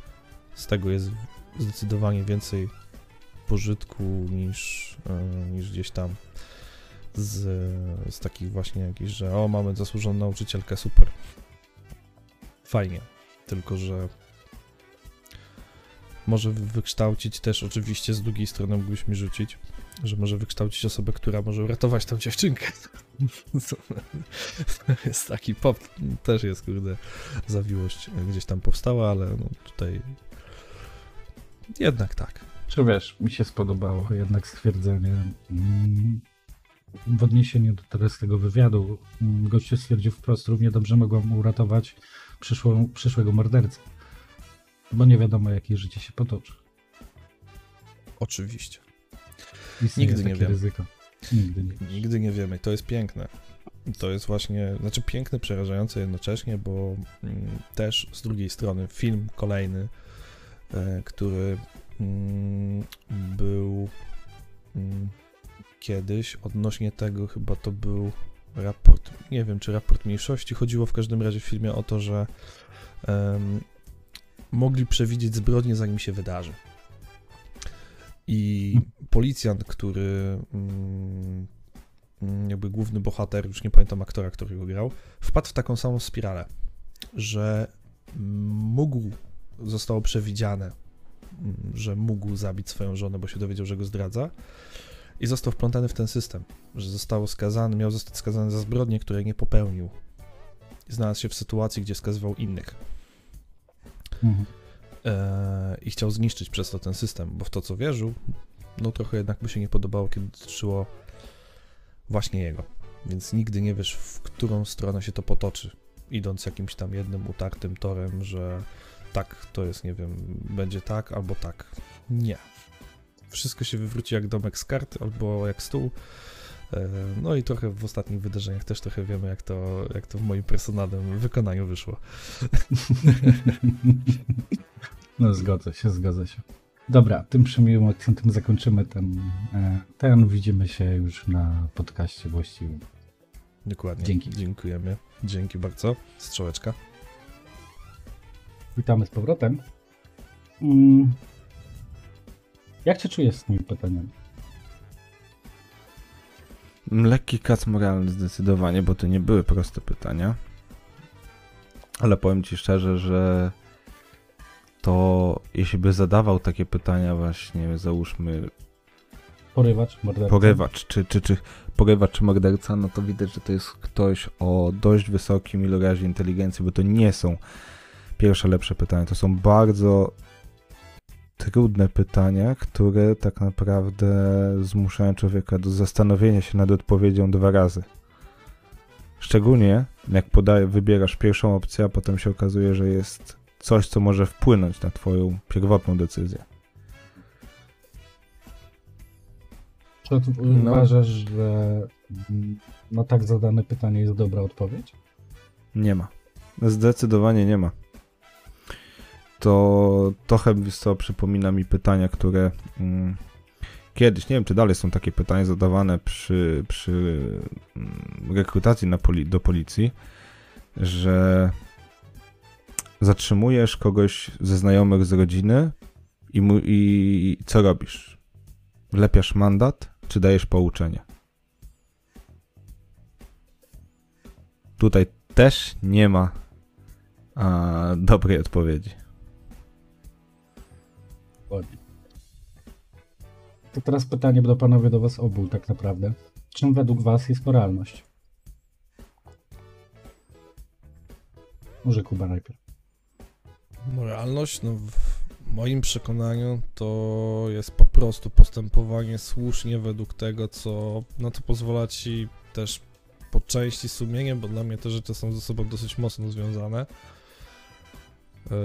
z tego jest zdecydowanie więcej pożytku niż, yy, niż gdzieś tam z, z takich właśnie jakichś, że o, mamy zasłużoną nauczycielkę, super. Fajnie, tylko że może wykształcić też oczywiście z drugiej strony mi rzucić, że może wykształcić osobę, która może uratować tą dziewczynkę. Jest taki pop, też jest kurde zawiłość gdzieś tam powstała, ale no tutaj jednak tak. Czy wiesz, mi się spodobało jednak stwierdzenie mm, w odniesieniu do teraz tego wywiadu. mm, Gościu stwierdził wprost, równie dobrze mogłam uratować przyszłą, przyszłego mordercę. Bo nie wiadomo, jakie życie się potoczy. Oczywiście. Istnieje Nigdy nie wiemy. ryzyko. Nigdy nie. Nigdy nie wiemy. To jest piękne. To jest właśnie, znaczy piękne, przerażające jednocześnie, bo mm, też z drugiej strony film kolejny, e, który mm, był mm, kiedyś odnośnie tego, chyba to był raport, nie wiem czy raport mniejszości, chodziło w każdym razie w filmie o to, że em, mogli przewidzieć zbrodnię zanim się wydarzy. I policjant, który mm, jakby główny bohater, już nie pamiętam aktora, który go grał, wpadł w taką samą spiralę, że mógł, zostało przewidziane, mm, że mógł zabić swoją żonę, bo się dowiedział, że go zdradza i został wplątany w ten system, że został skazany, miał zostać skazany za zbrodnie, której nie popełnił. I znalazł się w sytuacji, gdzie skazywał innych. Mhm. e, i chciał zniszczyć przez to ten system, bo w to co wierzył, no trochę jednak mu się nie podobało, kiedy dotyczyło właśnie jego. Więc nigdy nie wiesz, w którą stronę się to potoczy, idąc jakimś tam jednym utartym torem, że tak, to jest, nie wiem, będzie tak albo tak. Nie. Wszystko się wywróci jak domek z kart albo jak stół. E, No i trochę w ostatnich wydarzeniach też trochę wiemy, jak to, jak to w moim personalnym wykonaniu wyszło. No zgodzę się, zgodzę się. Dobra, tym przemiłym akcentem zakończymy ten, e, ten. Widzimy się już na podcaście właściwym. Dokładnie. Dzięki. Dziękujemy. Dzięki bardzo. Strzałeczka. Witamy z powrotem. Mm. Jak się czujesz z tymi pytaniami? Lekki kac moralny zdecydowanie, bo to nie były proste pytania. Ale powiem ci szczerze, że to jeśli by zadawał takie pytania właśnie, załóżmy Porywacz, morderca? porywacz, czy, czy, czy porywacz, czy morderca, no to widać, że to jest ktoś o dość wysokim ilorazie inteligencji, bo to nie są pierwsze lepsze pytania, to są bardzo trudne pytania, które tak naprawdę zmuszają człowieka do zastanowienia się nad odpowiedzią dwa razy. Szczególnie jak podaje, wybierasz pierwszą opcję, a potem się okazuje, że jest coś, co może wpłynąć na twoją pierwotną decyzję. Czy No. uważasz, że mm, na tak zadane pytanie jest dobra odpowiedź? Nie ma. Zdecydowanie nie ma. To trochę co, przypomina mi pytania, które mm, kiedyś, nie wiem czy dalej są takie pytania zadawane przy, przy mm, rekrutacji poli- do policji, że zatrzymujesz kogoś ze znajomych z rodziny i, mu, i co robisz? Wlepiasz mandat, czy dajesz pouczenie? Tutaj też nie ma a, dobrej odpowiedzi. Ładnie. To teraz pytanie do panowie do was obu tak naprawdę. Czym według was jest moralność? Może Kuba najpierw. Moralność, no w moim przekonaniu to jest po prostu postępowanie słusznie według tego, co na to pozwala ci też po części sumienie, bo dla mnie te rzeczy są ze sobą dosyć mocno związane. Yy,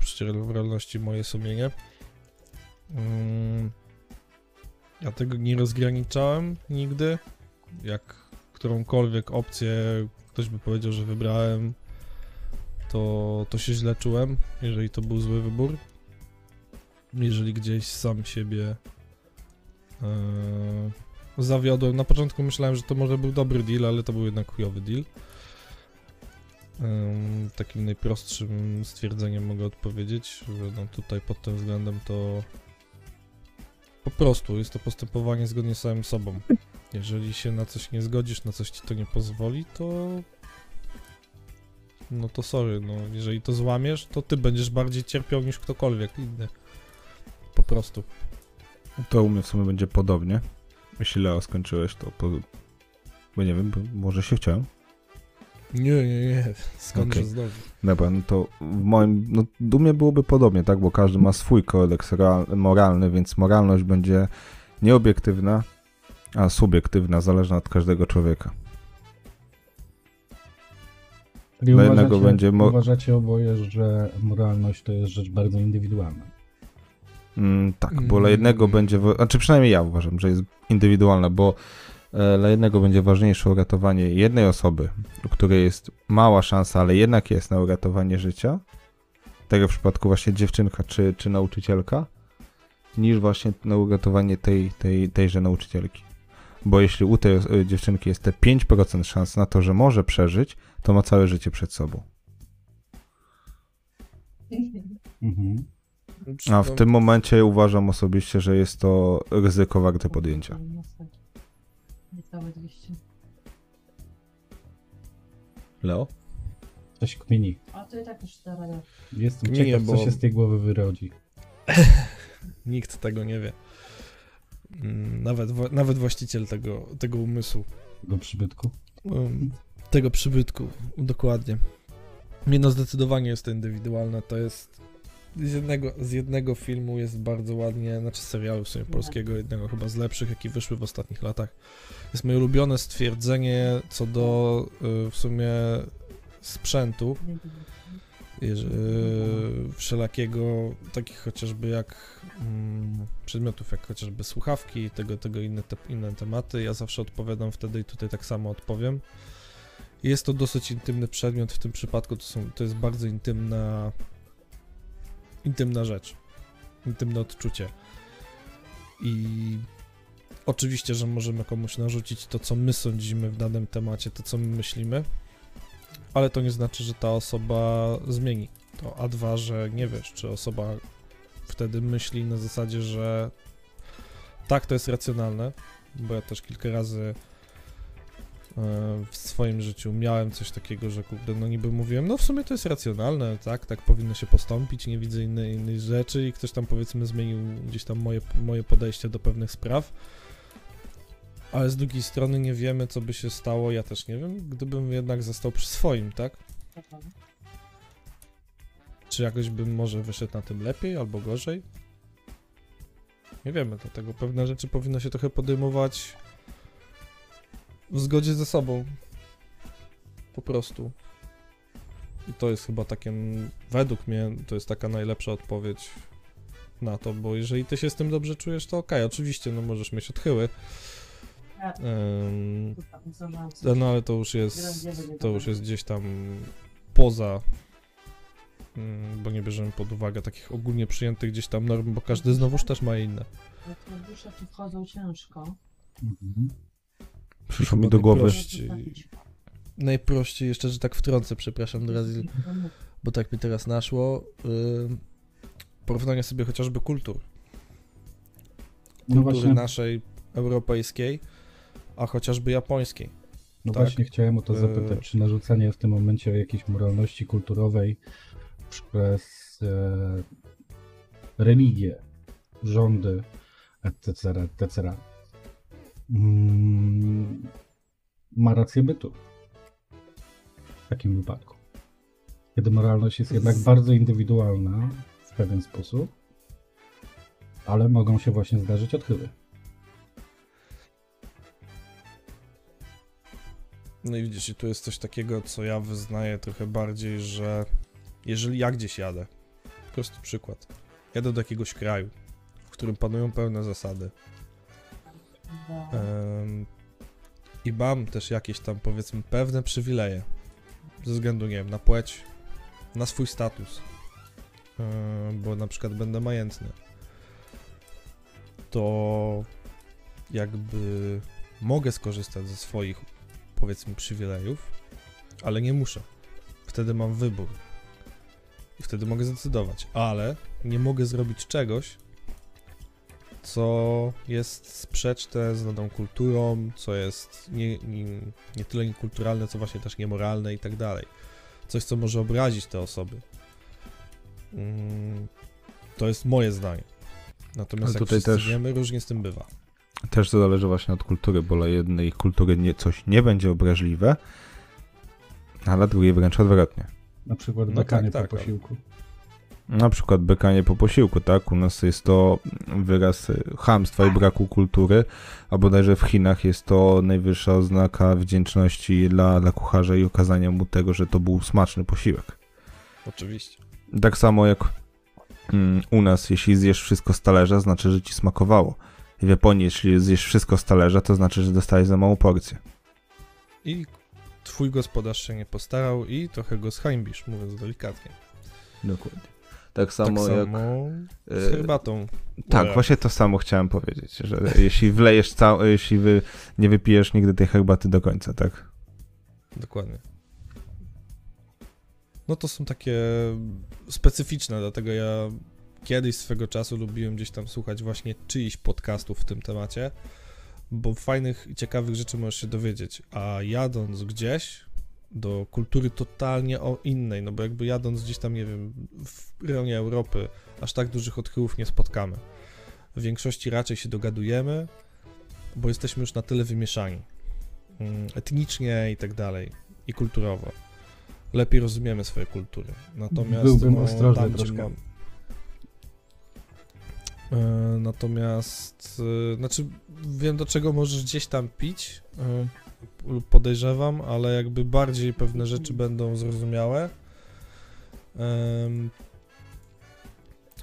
przecież w realności moje sumienie. Mm, ja tego nie rozgraniczałem nigdy. Jak którąkolwiek opcję ktoś by powiedział, że wybrałem, to, to się źle czułem, jeżeli to był zły wybór. Jeżeli gdzieś sam siebie yy, zawiodłem. Na początku myślałem, że to może był dobry deal, ale to był jednak chujowy deal. Ym, takim najprostszym stwierdzeniem mogę odpowiedzieć, że no tutaj pod tym względem to po prostu jest to postępowanie zgodnie z samym sobą. Jeżeli się na coś nie zgodzisz, na coś ci to nie pozwoli, to no to sorry, no jeżeli to złamiesz, to ty będziesz bardziej cierpiał niż ktokolwiek inny. Po prostu. To u mnie w sumie będzie podobnie. Jeśli Leo skończyłeś, to po... Bo nie wiem, bo może się chciałem. Nie, nie, nie. Skądże Okej. znowu? Dobra, no to w moim, no u mnie byłoby podobnie, tak, bo każdy ma swój kodeks moralny, więc moralność będzie nieobiektywna, a subiektywna, zależna od każdego człowieka. Czyli Dla jednego uważacie, będzie mo- uważacie oboje, że moralność to jest rzecz bardzo indywidualna. Mm, tak, bo Mm. dla jednego będzie, wa- znaczy przynajmniej ja uważam, że jest indywidualna, bo dla jednego będzie ważniejsze uratowanie jednej osoby, u której jest mała szansa, ale jednak jest na uratowanie życia, tego w przypadku właśnie dziewczynka czy, czy nauczycielka, niż właśnie na uratowanie tej, tej, tejże nauczycielki. Bo jeśli u tej e, dziewczynki jest te 5% szans na to, że może przeżyć, to ma całe życie przed sobą. Mhm. A w tym momencie uważam osobiście, że jest to ryzyko warte podjęcia. Niecałe 200. Leo? Coś kmini. A to i tak już da radę. Jestem Kminie, ciekaw, co bo- się z tej głowy wyrodzi. Nikt tego nie wie. Mm, Nawet, wa- nawet właściciel tego, tego umysłu. Do przybytku. Um, tego przybytku, dokładnie. Nie no, zdecydowanie jest to indywidualne, to jest z jednego, z jednego filmu jest bardzo ładnie, znaczy serialu w sumie polskiego, jednego chyba z lepszych, jaki wyszły w ostatnich latach. Jest moje ulubione stwierdzenie co do y, w sumie sprzętu, jeż- y, wszelakiego, takich chociażby jak mm, przedmiotów, jak chociażby słuchawki, tego, tego inne, te, inne tematy. Ja zawsze odpowiadam wtedy i tutaj tak samo odpowiem. Jest to dosyć intymny przedmiot, w tym przypadku to, są, to jest bardzo intymna, intymna rzecz, intymne odczucie. I oczywiście, że możemy komuś narzucić to, co my sądzimy w danym temacie, to, co my myślimy, ale to nie znaczy, że ta osoba zmieni to, a dwa, że nie wiesz, czy osoba wtedy myśli na zasadzie, że tak, to jest racjonalne, bo ja też kilka razy w swoim życiu miałem coś takiego, że kurde, no niby mówiłem, no w sumie to jest racjonalne, tak, tak powinno się postąpić, nie widzę innej, innej rzeczy i ktoś tam powiedzmy zmienił gdzieś tam moje, moje podejście do pewnych spraw. Ale z drugiej strony nie wiemy, co by się stało, ja też nie wiem, gdybym jednak został przy swoim, tak? Czy jakoś bym może wyszedł na tym lepiej albo gorzej? Nie wiemy, dlatego pewne rzeczy powinno się trochę podejmować w zgodzie ze sobą. Po prostu. I to jest chyba takie, według mnie, to jest taka najlepsza odpowiedź na to, bo jeżeli ty się z tym dobrze czujesz, to okej, oczywiście, no możesz mieć odchyły. Coś. no ale to już jest, to już jest gdzieś tam poza, mm, bo nie bierzemy pod uwagę takich ogólnie przyjętych gdzieś tam norm, bo każdy znowuż też ma inne. Jak te dusze tu wchodzą ciężko. Mhm. Przyszło mi do głowy. najprościej- Najprościej jeszcze, że tak wtrącę, przepraszam, Drazil, bo tak mi teraz naszło. Yy, porównanie sobie chociażby kultur. No Kultury właśnie, naszej europejskiej, a chociażby japońskiej. no tak. właśnie chciałem o to E, zapytać, czy narzucanie w tym momencie jakiejś moralności kulturowej przez e, religię rządy, etc., etc., mm, ma rację bytu w takim wypadku. Kiedy moralność jest jednak bardzo indywidualna w pewien sposób, ale mogą się właśnie zdarzyć odchyły. No i widzisz, i tu jest coś takiego, co ja wyznaję trochę bardziej, że jeżeli ja gdzieś jadę, prosty przykład, jadę do jakiegoś kraju, w którym panują pełne zasady em, i mam też jakieś tam powiedzmy pewne przywileje ze względu, nie wiem, na płeć, na swój status, em, bo na przykład będę majętny, to jakby mogę skorzystać ze swoich powiedzmy przywilejów, ale nie muszę. Wtedy mam wybór. I wtedy mogę zdecydować, ale nie mogę zrobić czegoś, co jest sprzeczne z daną kulturą, co jest nie, nie, nie tyle niekulturalne, co właśnie też niemoralne i tak dalej. Coś, co może obrazić te osoby. Mm, To jest moje zdanie. Natomiast Ale jak tutaj wszyscy też- wiemy, różnie z tym bywa. Też to zależy właśnie od kultury, bo dla jednej kultury nie, coś nie będzie obraźliwe, a dla drugiej wręcz odwrotnie. Na przykład No bekanie tak, tak, po posiłku. Na przykład bekanie po posiłku, tak? U nas jest to wyraz chamstwa i braku kultury, a bodajże w Chinach jest to najwyższa oznaka wdzięczności dla, dla kucharza i okazania mu tego, że to był smaczny posiłek. Oczywiście. Tak samo jak mm, u nas, jeśli zjesz wszystko z talerza, znaczy, że ci smakowało. W Japonii, jeśli zjesz wszystko z talerza, to znaczy, że dostałeś za małą porcję. I twój gospodarz się nie postarał i trochę go zhańbisz, mówiąc delikatnie. Dokładnie. Tak Tak samo jak... samo z e, herbatą. Tak, Ura. właśnie to samo chciałem powiedzieć, że jeśli wlejesz całe, jeśli wy nie wypijesz nigdy tej herbaty do końca, tak? Dokładnie. No to są takie specyficzne, dlatego ja kiedyś swego czasu lubiłem gdzieś tam słuchać właśnie czyichś podcastów w tym temacie, bo fajnych i ciekawych rzeczy możesz się dowiedzieć, a jadąc gdzieś do kultury totalnie o innej, no bo jakby jadąc gdzieś tam, nie wiem, w rejonie Europy, aż tak dużych odchyłów nie spotkamy. W większości raczej się dogadujemy, bo jesteśmy już na tyle wymieszani mm, etnicznie i tak dalej, i kulturowo. Lepiej rozumiemy swoje kultury. Natomiast Byłbym no, ostrożny tam, troszkę. mam... E, natomiast, e, znaczy wiem do czego możesz gdzieś tam pić e, lub podejrzewam, ale jakby bardziej pewne rzeczy będą zrozumiałe.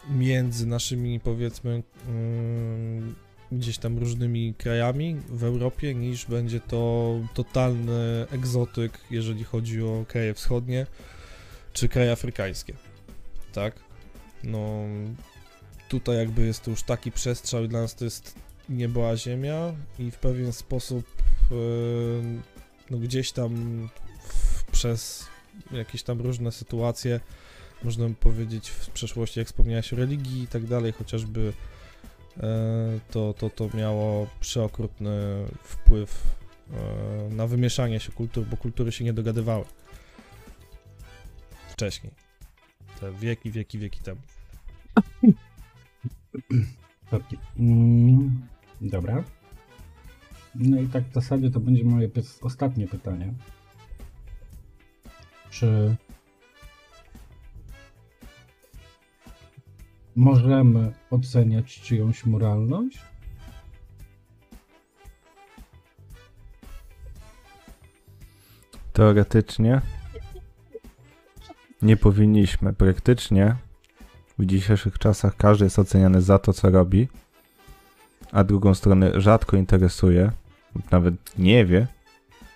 Między naszymi powiedzmy mm, gdzieś tam różnymi krajami w Europie, niż będzie to totalny egzotyk, jeżeli chodzi o kraje wschodnie czy kraje afrykańskie. Tak? No tutaj jakby jest to już taki przestrzał dla nas to jest niebo a ziemia i w pewien sposób no gdzieś tam przez jakieś tam różne sytuacje można powiedzieć w przeszłości, jak wspomniałeś o religii i tak dalej, chociażby e, to, to, to miało przeokrutny wpływ e, na wymieszanie się kultur, bo kultury się nie dogadywały wcześniej. Te wieki, wieki, wieki temu. Dobra. No i tak w zasadzie to będzie moje ostatnie pytanie. Czy możemy oceniać czyjąś moralność? Teoretycznie nie powinniśmy. Praktycznie w dzisiejszych czasach każdy jest oceniany za to, co robi, a drugą stronę rzadko interesuje, nawet nie wie,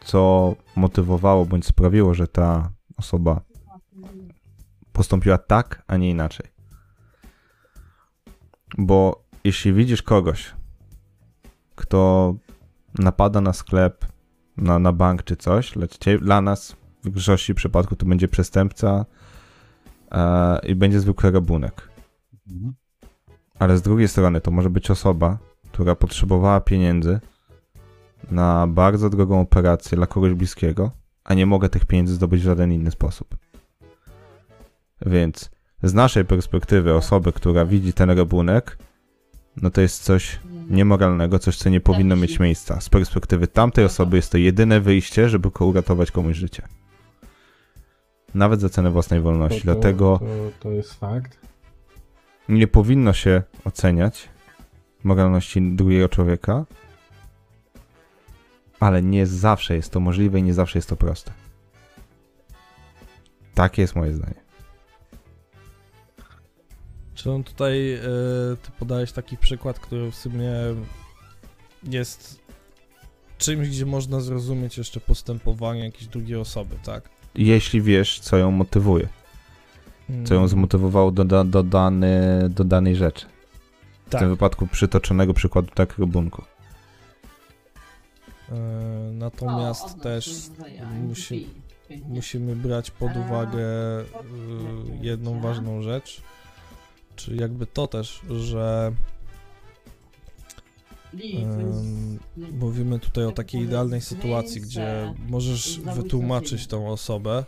co motywowało bądź sprawiło, że ta osoba postąpiła tak, a nie inaczej. Bo jeśli widzisz kogoś, kto napada na sklep, na, na bank czy coś, lecz cie, dla nas w większości przypadku to będzie przestępca e, i będzie zwykły rabunek. Mhm. Ale z drugiej strony to może być osoba, która potrzebowała pieniędzy na bardzo drogą operację dla kogoś bliskiego, a nie mogę tych pieniędzy zdobyć w żaden inny sposób. Więc z naszej perspektywy osoby, która widzi ten rabunek, no to jest coś Mm. niemoralnego, coś, co nie powinno mieć miejsca. Z perspektywy tamtej osoby jest to jedyne wyjście, żeby uratować komuś życie. Nawet za cenę własnej wolności. To, to, Dlatego To, to jest fakt. nie powinno się oceniać moralności drugiego człowieka, ale nie zawsze jest to możliwe i nie zawsze jest to proste. Takie jest moje zdanie. Czy on tutaj, e, ty podałeś taki przykład, który w sumie jest czymś, gdzie można zrozumieć jeszcze postępowanie jakiejś drugiej osoby, tak? Jeśli wiesz, co ją motywuje, co ją Mm, zmotywowało do, do, do, dany, do danej rzeczy. W tak. tym wypadku przytoczonego przykładu takiego bunku. E, O, natomiast odnośnie też zdrowia, musi, musimy brać pod A, uwagę nie, jedną ważną rzecz, czy jakby to też, że mówimy tutaj o Tak takiej idealnej sytuacji, gdzie możesz wytłumaczyć tą osobę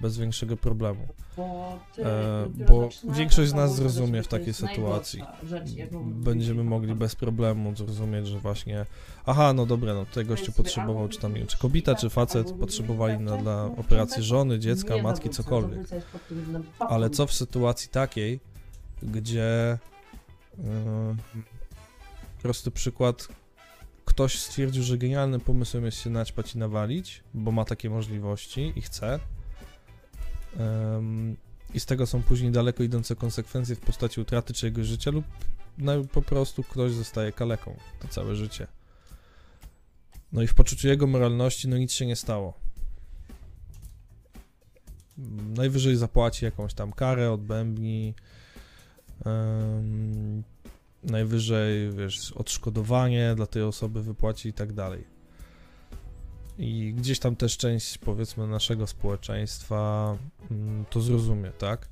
bez większego problemu. Bo E, zaczynasz większość z nas zrozumie w takiej sytuacji. Będziemy mogli bez problemu zrozumieć, że właśnie aha, no dobra, no tutaj gościu potrzebował, czy tam, czy kobieta, czy facet potrzebowali na, dla operacji żony, dziecka, Nie matki, cokolwiek. faktu. Ale co w sytuacji takiej, gdzie yy, prosty przykład, ktoś stwierdził, że genialnym pomysłem jest się naćpać i nawalić, bo ma takie możliwości i chce. I z tego są później daleko idące konsekwencje w postaci utraty czyjegoś życia lub no, po prostu ktoś zostaje kaleką to całe życie. No i w poczuciu jego moralności no nic się nie stało. Najwyżej zapłaci jakąś tam karę, odbębni. em, najwyżej, wiesz, odszkodowanie dla tej osoby wypłaci i tak dalej. I gdzieś tam też część, powiedzmy, naszego społeczeństwa mm, to zrozumie, tak?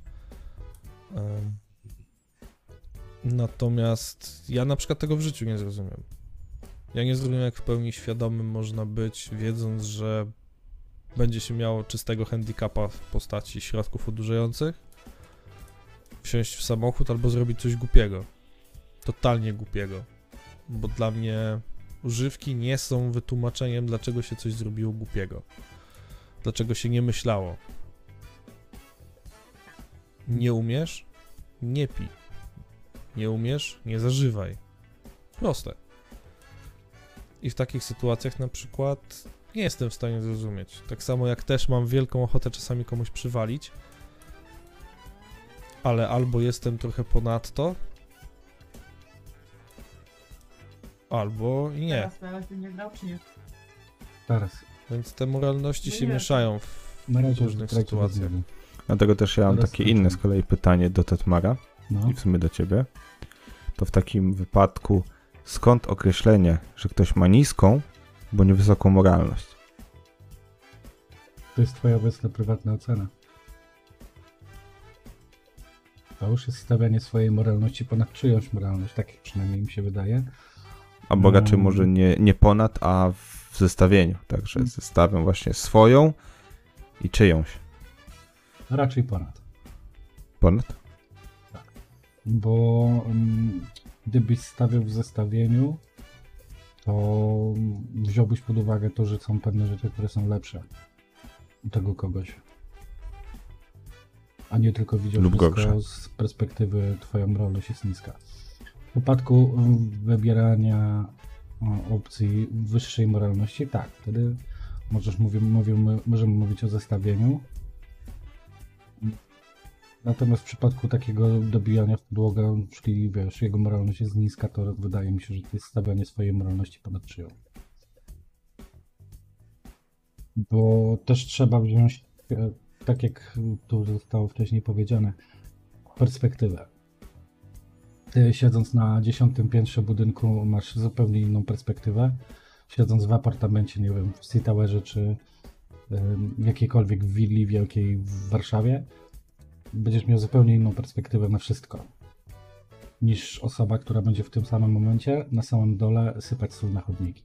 Natomiast ja na przykład tego w życiu nie zrozumiem. Ja nie zrozumiem, jak w pełni świadomym można być, wiedząc, że będzie się miało czystego handicapa w postaci środków odurzających, wsiąść w samochód albo zrobić coś głupiego. Totalnie głupiego. Bo dla mnie używki nie są wytłumaczeniem, dlaczego się coś zrobiło głupiego. Dlaczego się nie myślało. Nie umiesz? Nie pij. Nie umiesz? Nie zażywaj. Proste. I w takich sytuacjach na przykład nie jestem w stanie zrozumieć. Tak samo jak też mam wielką ochotę czasami komuś przywalić, ale albo jestem trochę ponadto, albo i nie. Teraz będzie grał, czy nie? Teraz. Więc te moralności No się nie. mieszają w Na razie różnych sytuacjach. Dlatego też ja mam Teraz takie inne z kolei pytanie do Tatmara No. i w sumie do ciebie. To w takim wypadku skąd określenie, że ktoś ma niską bądź wysoką moralność? To jest twoja obecna prywatna ocena. To już jest stawianie swojej moralności ponad czyjąś moralność, tak przynajmniej mi się wydaje. Albo raczej Mm. może nie, nie ponad, a w zestawieniu. Także Mm. zestawiam właśnie swoją i czyjąś. Raczej ponad. Ponad? Bo mm, gdybyś stawiał w zestawieniu, to wziąłbyś pod uwagę to, że są pewne rzeczy, które są lepsze u tego kogoś. A nie tylko widział Lub wszystko gorsze. z perspektywy twoja moralność jest niska. Przypadku wybierania o, opcji wyższej moralności, tak, wtedy możesz mówię, możemy mówić o zestawieniu. Natomiast w przypadku takiego dobijania w podłogę, czyli wiesz, jego moralność jest niska, to wydaje mi się, że to jest stawianie swojej moralności ponad czyją. Bo też trzeba wziąć, e, tak jak tu zostało wcześniej powiedziane, perspektywę. Ty siedząc na dziesiątym piętrze budynku masz zupełnie inną perspektywę. Siedząc w apartamencie, nie wiem, w Sea Towerze czy em, jakiejkolwiek willi wielkiej w Warszawie, będziesz miał zupełnie inną perspektywę na wszystko niż osoba, która będzie w tym samym momencie na samym dole sypać sól na chodniki.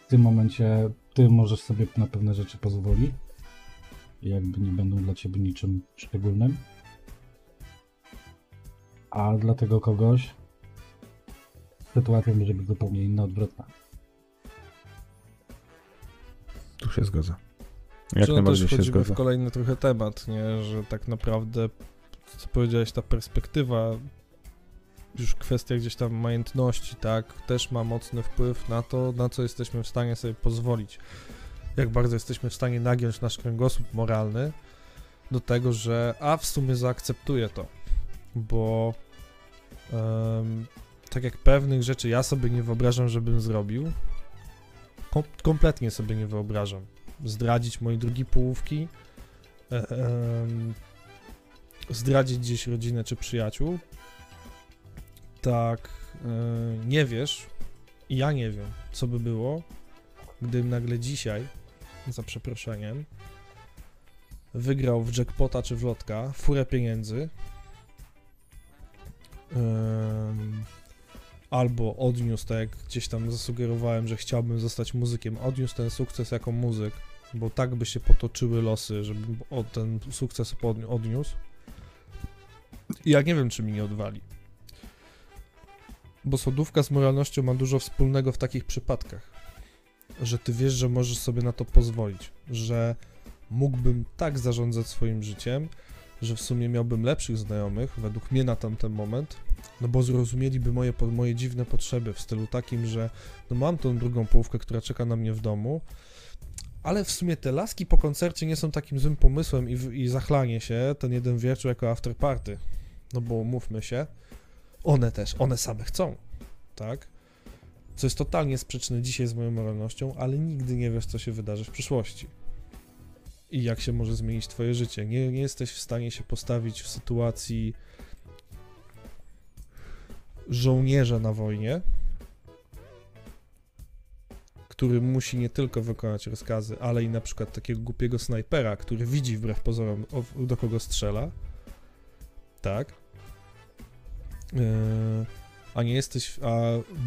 W tym momencie ty możesz sobie na pewne rzeczy pozwolić, jakby nie będą dla ciebie niczym szczególnym. A dla tego kogoś sytuacja może być zupełnie inna, odwrotna. Tu się zgodzę. Jak Czy no też najbardziej się wchodzimy zgodzę. w kolejny trochę temat, nie? Że tak naprawdę, co powiedziałeś, ta perspektywa, już kwestia gdzieś tam majątności, tak, też ma mocny wpływ na to, na co jesteśmy w stanie sobie pozwolić. Jak bardzo jesteśmy w stanie nagiąć nasz kręgosłup moralny do tego, że a w sumie zaakceptuję to, bo em, tak jak pewnych rzeczy ja sobie nie wyobrażam, żebym zrobił, kom- kompletnie sobie nie wyobrażam zdradzić mojej drugiej połówki, e, zdradzić gdzieś rodzinę czy przyjaciół, tak e, nie wiesz i ja nie wiem, co by było, gdybym nagle dzisiaj, za przeproszeniem, wygrał w jackpota czy w lotka furę pieniędzy, em, albo odniósł, tak jak gdzieś tam zasugerowałem, że chciałbym zostać muzykiem, odniósł ten sukces jako muzyk, bo tak by się potoczyły losy, żebym ten sukces odniósł. I ja nie wiem, czy mi nie odwali. Bo sodówka z moralnością ma dużo wspólnego w takich przypadkach, że ty wiesz, że możesz sobie na to pozwolić, że mógłbym tak zarządzać swoim życiem, że w sumie miałbym lepszych znajomych, według mnie na tamten moment, no bo zrozumieliby moje, moje dziwne potrzeby w stylu takim, że no mam tą drugą połówkę, która czeka na mnie w domu, ale w sumie te laski po koncercie nie są takim złym pomysłem i, i zachlanie się ten jeden wieczór jako after party. No bo mówmy się, one też, one same chcą, tak? Co jest totalnie sprzeczne dzisiaj z moją moralnością, ale nigdy nie wiesz, co się wydarzy w przyszłości. I jak się może zmienić twoje życie. Nie, nie jesteś w stanie się postawić w sytuacji żołnierza na wojnie, który musi nie tylko wykonać rozkazy, ale i na przykład takiego głupiego snajpera, który widzi wbrew pozorom, do kogo strzela. Tak. Yy, a nie jesteś, a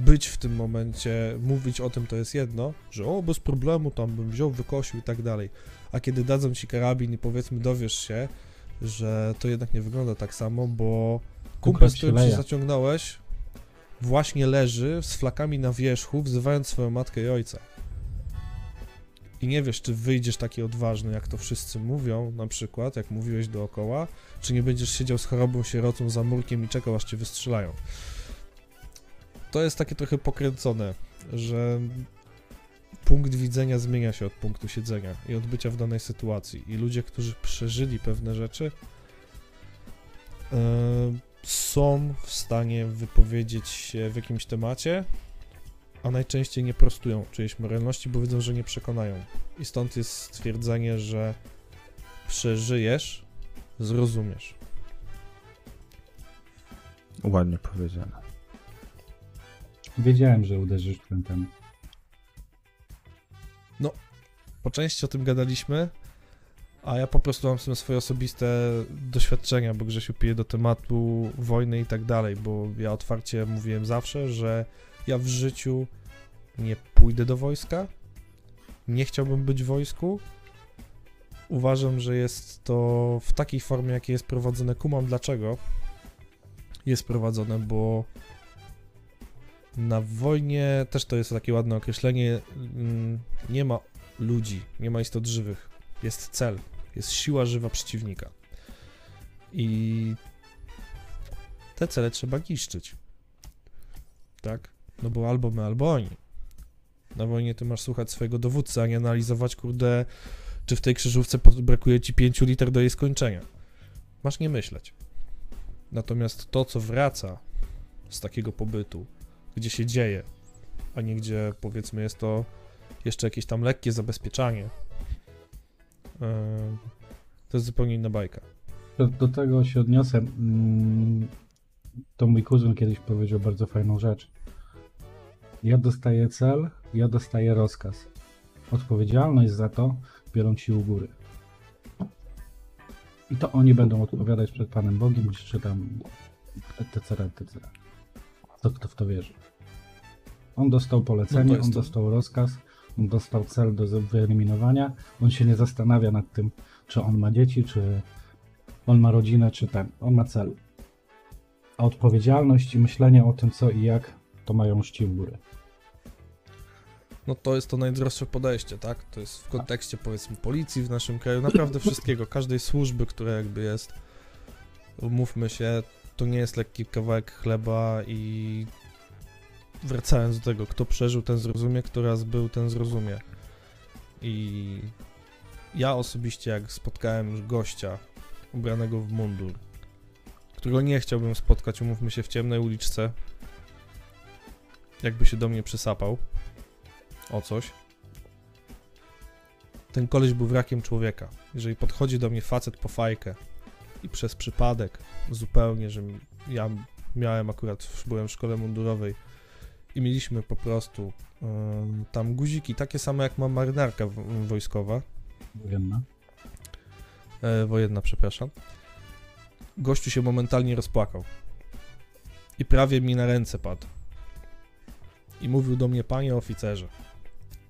być w tym momencie, mówić o tym to jest jedno, że o, bez problemu, tam bym wziął, wykosił i tak dalej. A kiedy dadzą ci karabin i powiedzmy dowiesz się, że to jednak nie wygląda tak samo, bo kumpel, z którym się zaciągnąłeś, właśnie leży z flakami na wierzchu, wzywając swoją matkę i ojca. I nie wiesz, czy wyjdziesz taki odważny, jak to wszyscy mówią, na przykład, jak mówiłeś dookoła, czy nie będziesz siedział z chorobą sierocą za murkiem i czekał, aż cię wystrzelają. To jest takie trochę pokręcone, że punkt widzenia zmienia się od punktu siedzenia i od bycia w danej sytuacji. I ludzie, którzy przeżyli pewne rzeczy, e, są w stanie wypowiedzieć się w jakimś temacie, a najczęściej nie prostują czyjejś moralności, bo wiedzą, że nie przekonają. I stąd jest stwierdzenie, że przeżyjesz, zrozumiesz. Ładnie powiedziane. Wiedziałem, że uderzysz w ten temat. Po części o tym gadaliśmy, a ja po prostu mam swoje osobiste doświadczenia, bo Grzesiu pije do tematu wojny i tak dalej, bo ja otwarcie mówiłem zawsze, że ja w życiu nie pójdę do wojska, nie chciałbym być w wojsku. Uważam, że jest to w takiej formie, jakiej jest prowadzone. Kumam dlaczego jest prowadzone, bo na wojnie też to jest takie ładne określenie. mm, Nie ma ludzi, nie ma istot żywych. Jest cel, jest siła żywa przeciwnika. I te cele trzeba niszczyć. Tak? No bo albo my, albo oni. Na wojnie ty masz słuchać swojego dowódcy, a nie analizować, kurde, czy w tej krzyżówce brakuje ci 5 liter do jej skończenia. Masz nie myśleć. Natomiast to, co wraca z takiego pobytu, gdzie się dzieje, a nie gdzie powiedzmy jest to jeszcze jakieś tam lekkie zabezpieczanie, to jest zupełnie inna bajka. Do, do tego się odniosę. Mm, To mój kuzyn kiedyś powiedział bardzo fajną rzecz. Ja dostaję cel, ja dostaję rozkaz. Odpowiedzialność za to biorą ci u góry. I to oni będą odpowiadać przed Panem Bogiem, czy tam etc., etc. To kto w to wierzy. On dostał No polecenie, jest on dostał rozkaz, on dostał cel do wyeliminowania. On się nie zastanawia nad tym, czy on ma dzieci, czy on ma rodzinę, czy ten. On ma cel. A odpowiedzialność i myślenie o tym, co i jak, to mają szci w górę. No to jest to najdroższe podejście, tak? To jest w kontekście powiedzmy policji w naszym kraju, naprawdę wszystkiego, każdej służby, która jakby jest. Umówmy się, to nie jest lekki kawałek chleba i wracając do tego, kto przeżył, ten zrozumie, kto raz był, ten zrozumie. I ja osobiście, jak spotkałem gościa ubranego w mundur, którego nie chciałbym spotkać, umówmy się, w ciemnej uliczce, jakby się do mnie przysapał o coś. Ten koleś był wrakiem człowieka. Jeżeli podchodzi do mnie facet po fajkę i przez przypadek zupełnie, że ja miałem akurat, byłem w szkole mundurowej i mieliśmy po prostu ym, tam guziki, takie same jak ma marynarka wojskowa, Wojenna. e, wojenna, przepraszam. Gościu się momentalnie rozpłakał. I prawie mi na ręce padł. I mówił do mnie, panie oficerze.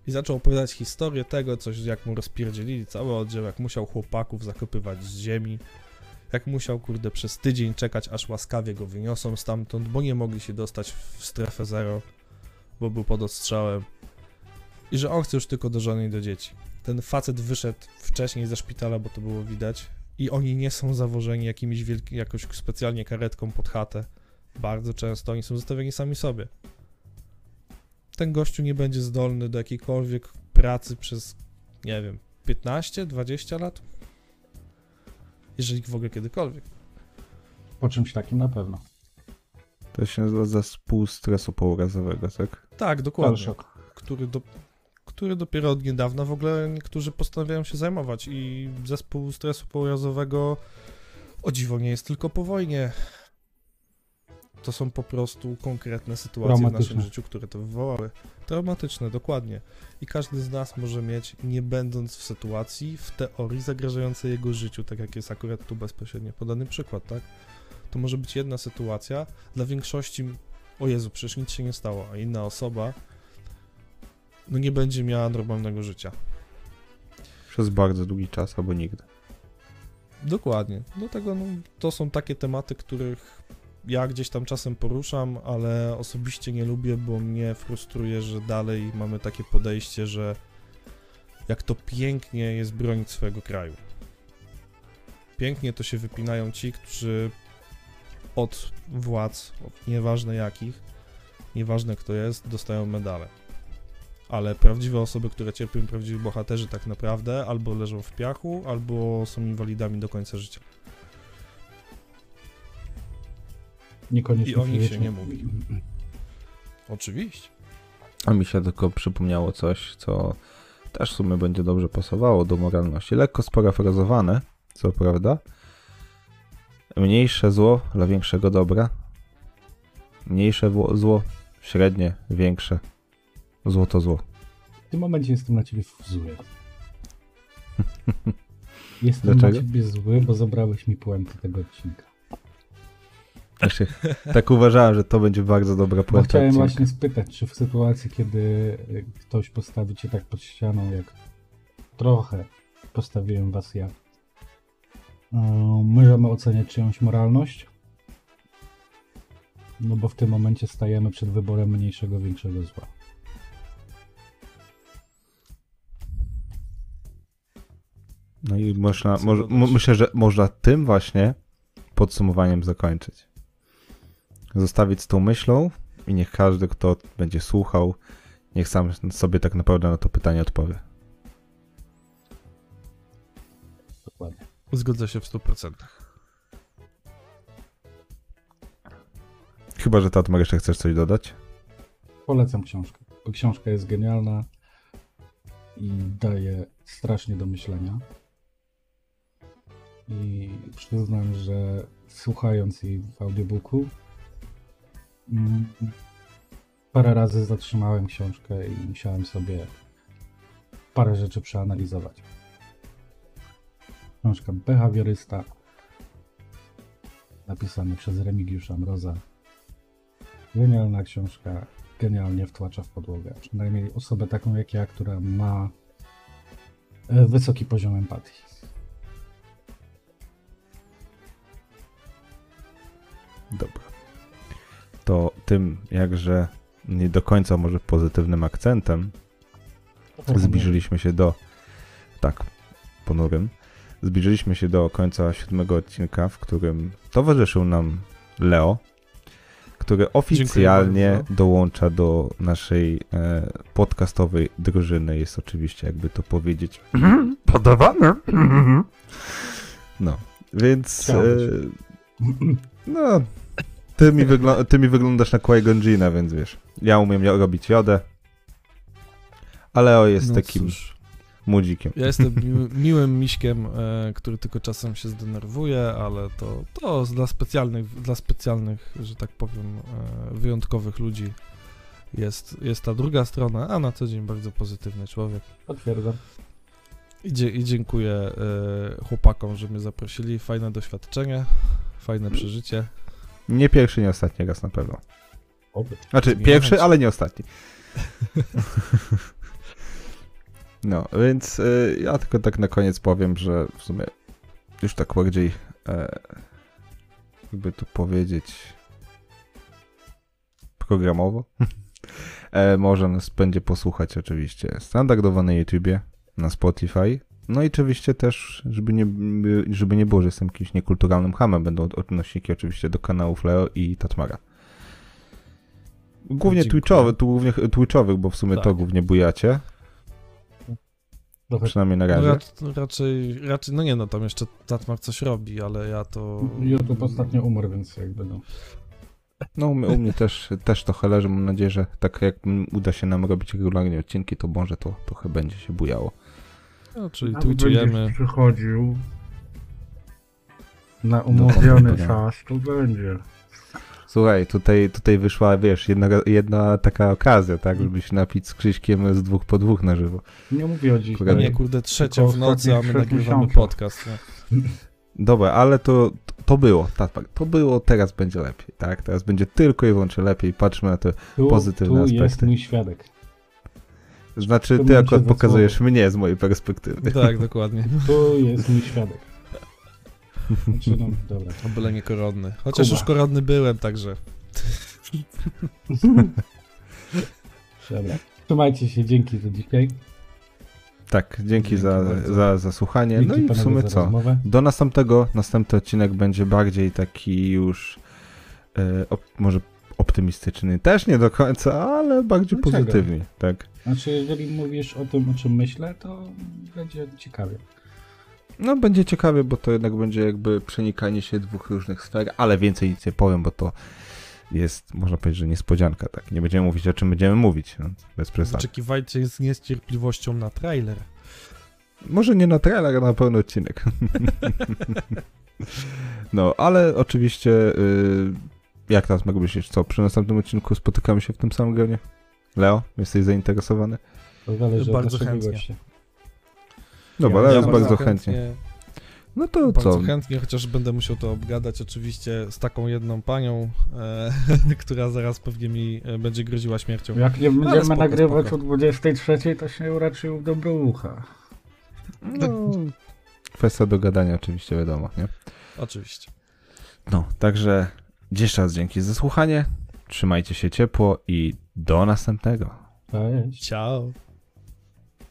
I zaczął opowiadać historię tego, coś jak mu rozpierdzielili cały oddział, jak musiał chłopaków zakopywać z ziemi, jak musiał, kurde, przez tydzień czekać, aż łaskawie go wyniosą stamtąd, bo nie mogli się dostać w strefę zero, bo był pod ostrzałem. I że on chce już tylko do żony i do dzieci ten facet wyszedł wcześniej ze szpitala, bo to było widać. I oni nie są zawożeni jakimiś wielki, jakoś specjalnie karetką pod chatę. Bardzo często oni są zostawieni sami sobie. Ten gościu nie będzie zdolny do jakiejkolwiek pracy przez, nie wiem, 15, 20 lat? Jeżeli w ogóle kiedykolwiek. Po czymś takim na pewno. To się nazywa zespół stresu pourazowego, tak? Tak, dokładnie. Który, do, który dopiero od niedawna w ogóle niektórzy postanawiają się zajmować i zespół stresu pourazowego o dziwo nie jest tylko po wojnie. To są po prostu konkretne sytuacje w naszym życiu, które to wywołały. Traumatyczne, dokładnie. I każdy z nas może mieć, nie będąc w sytuacji, w teorii zagrażającej jego życiu, tak jak jest akurat tu bezpośrednio podany przykład, tak? To może być jedna sytuacja, dla większości, o Jezu, przecież nic się nie stało, a inna osoba no nie będzie miała normalnego życia. Przez bardzo długi czas albo nigdy. Dokładnie. Dlatego no, to są takie tematy, których ja gdzieś tam czasem poruszam, ale osobiście nie lubię, bo mnie frustruje, że dalej mamy takie podejście, że jak to pięknie jest bronić swojego kraju. Pięknie to się wypinają ci, którzy od władz, od nieważne jakich, nieważne kto jest, dostają medale. Ale prawdziwe osoby, które cierpią, prawdziwi bohaterzy tak naprawdę albo leżą w piachu, albo są inwalidami do końca życia. Niekoniecznie I o nich się nie mówi. Oczywiście. A mi się tylko przypomniało coś, co też w sumie będzie dobrze pasowało do moralności. Lekko sparafrazowane, co prawda. Mniejsze zło dla większego dobra. Mniejsze zło, średnie, większe. Zło to zło. W tym momencie jestem na ciebie zły. Jestem Dlaczego? na ciebie zły, bo zabrałeś mi puentę tego odcinka. Właśnie, tak uważałem, że to będzie bardzo dobra puenta chciałem odcinka. właśnie spytać, czy w sytuacji, kiedy y, ktoś postawi cię tak pod ścianą, jak trochę postawiłem was ja, y, możemy oceniać czyjąś moralność? No bo w tym momencie stajemy przed wyborem mniejszego, większego zła. No i można, mo, mo, myślę, że można tym właśnie podsumowaniem zakończyć. Zostawić z tą myślą i niech każdy, kto będzie słuchał, niech sam sobie tak naprawdę na to pytanie odpowie. Dokładnie. Zgodzę się w 100%. Chyba, że Tatmar jeszcze chcesz coś dodać? Polecam książkę, bo książka jest genialna i daje strasznie do myślenia. I przyznam, że słuchając jej w audiobooku, parę razy zatrzymałem książkę i musiałem sobie parę rzeczy przeanalizować. Książka behawiorysta, napisana przez Remigiusza Mroza. Genialna książka, genialnie wtłacza w podłogę. Przynajmniej osobę taką jak ja, która ma e, wysoki poziom empatii. Dobra. Tym jakże nie do końca może pozytywnym akcentem zbliżyliśmy się do tak, ponurym zbliżyliśmy się do końca siódmego odcinka, w którym towarzyszył nam Leo, który oficjalnie dołącza do naszej e, podcastowej drużyny. Jest oczywiście, jakby to powiedzieć, podawane. No, więc e, no, ty mi, wyglą- ty mi wyglądasz na Qui-Gon więc wiesz, ja umiem robić jodę, a Leo jest No takim cóż, młodzikiem. Ja jestem miły, miłym miśkiem, e, który tylko czasem się zdenerwuje, ale to, to dla specjalnych, dla specjalnych, że tak powiem, e, wyjątkowych ludzi jest, jest ta druga strona, a na co dzień bardzo pozytywny człowiek. Potwierdzam. I, dzie, i dziękuję e, chłopakom, że mnie zaprosili. Fajne doświadczenie, fajne przeżycie. Nie pierwszy, nie ostatni raz na pewno. Oby. Znaczy, pierwszy, ale nie ostatni. No, więc y, ja tylko tak na koniec powiem, że w sumie już tak bardziej, e, jakby to powiedzieć, programowo. e, można nas będzie posłuchać oczywiście standardowo na YouTubie, na Spotify. No i oczywiście też, żeby nie, żeby nie było, że jestem jakimś niekulturalnym hamem, będą odnośniki oczywiście do kanałów Leo i Tatmara. Głównie Dziękuję. Twitchowy, tu głównie Twitchowych, bo w sumie Tak. to głównie bujacie, przynajmniej na No, razie. rac, raczej, raczej, no nie no, tam jeszcze Tatmar coś robi, ale ja to... YouTube ostatnio umarł, więc jakby no. No u mnie, u mnie też, też trochę leży, mam nadzieję, że tak jak uda się nam robić regularnie odcinki, to może to trochę będzie się bujało. No, czyli twitchujemy. będziesz przychodził na umówiony Dobra. czas, to będzie. Słuchaj, tutaj, tutaj wyszła, wiesz, jedna, jedna taka okazja, tak, żeby się napić z Krzyśkiem z dwóch po dwóch na żywo. Nie mówię o dziś. Nie, kurde, trzecia Tylko w nocy, a my ostatnich trzech nagrywamy miesiącach. podcast. Nie? Dobra, ale to, to było, tak, to było, teraz będzie lepiej, tak, teraz będzie tylko i wyłącznie lepiej, patrzmy na to, Tu, pozytywne tu aspekty. jest mój świadek. Znaczy To ty akurat pokazujesz mnie z mojej perspektywy. Tak, dokładnie. Tu jest mój świadek. Znaczy, no, dobra. O byle nie koronny. Chociaż Kuba. już koronny byłem, także... Dobra. Trzymajcie się, dzięki za dzisiaj. Tak, dzięki, Dzięki za, bardzo. za, za słuchanie, Dzięki no i w sumie co? rozmowę. Do następnego, następny odcinek będzie bardziej taki już e, op, może optymistyczny. Też nie do końca, ale bardziej Dlaczego? pozytywny, tak. Znaczy, jeżeli mówisz o tym, o czym myślę, to będzie ciekawie. No będzie ciekawie, bo to jednak będzie jakby przenikanie się dwóch różnych sfer, ale więcej nic nie powiem, bo to jest, można powiedzieć, że niespodzianka, tak. Nie będziemy mówić, o czym będziemy mówić, no, bez przesady. Wyczekiwajcie z niecierpliwością na trailer. Może nie na trailer, a na pełny odcinek. no, ale oczywiście, y, jak teraz mogę myśleć, co, przy następnym odcinku spotykamy się w tym samym gronie? Leo, jesteś zainteresowany? To zależy Bardzo od chętnie. gościa. Dobra, Ja Leo ja jest bardzo chętnie. No to Bardzo co? chętnie, chociaż będę musiał to obgadać oczywiście z taką jedną panią, e, która zaraz pewnie mi e, będzie groziła śmiercią. Jak nie będziemy spoko, nagrywać spoko. o 23, to się uraczył w dobro ucha. No, kwestia do gadania oczywiście, wiadomo, nie? Oczywiście. No, także jeszcze raz dzięki za słuchanie, trzymajcie się ciepło i do następnego. Cześć. Ciao.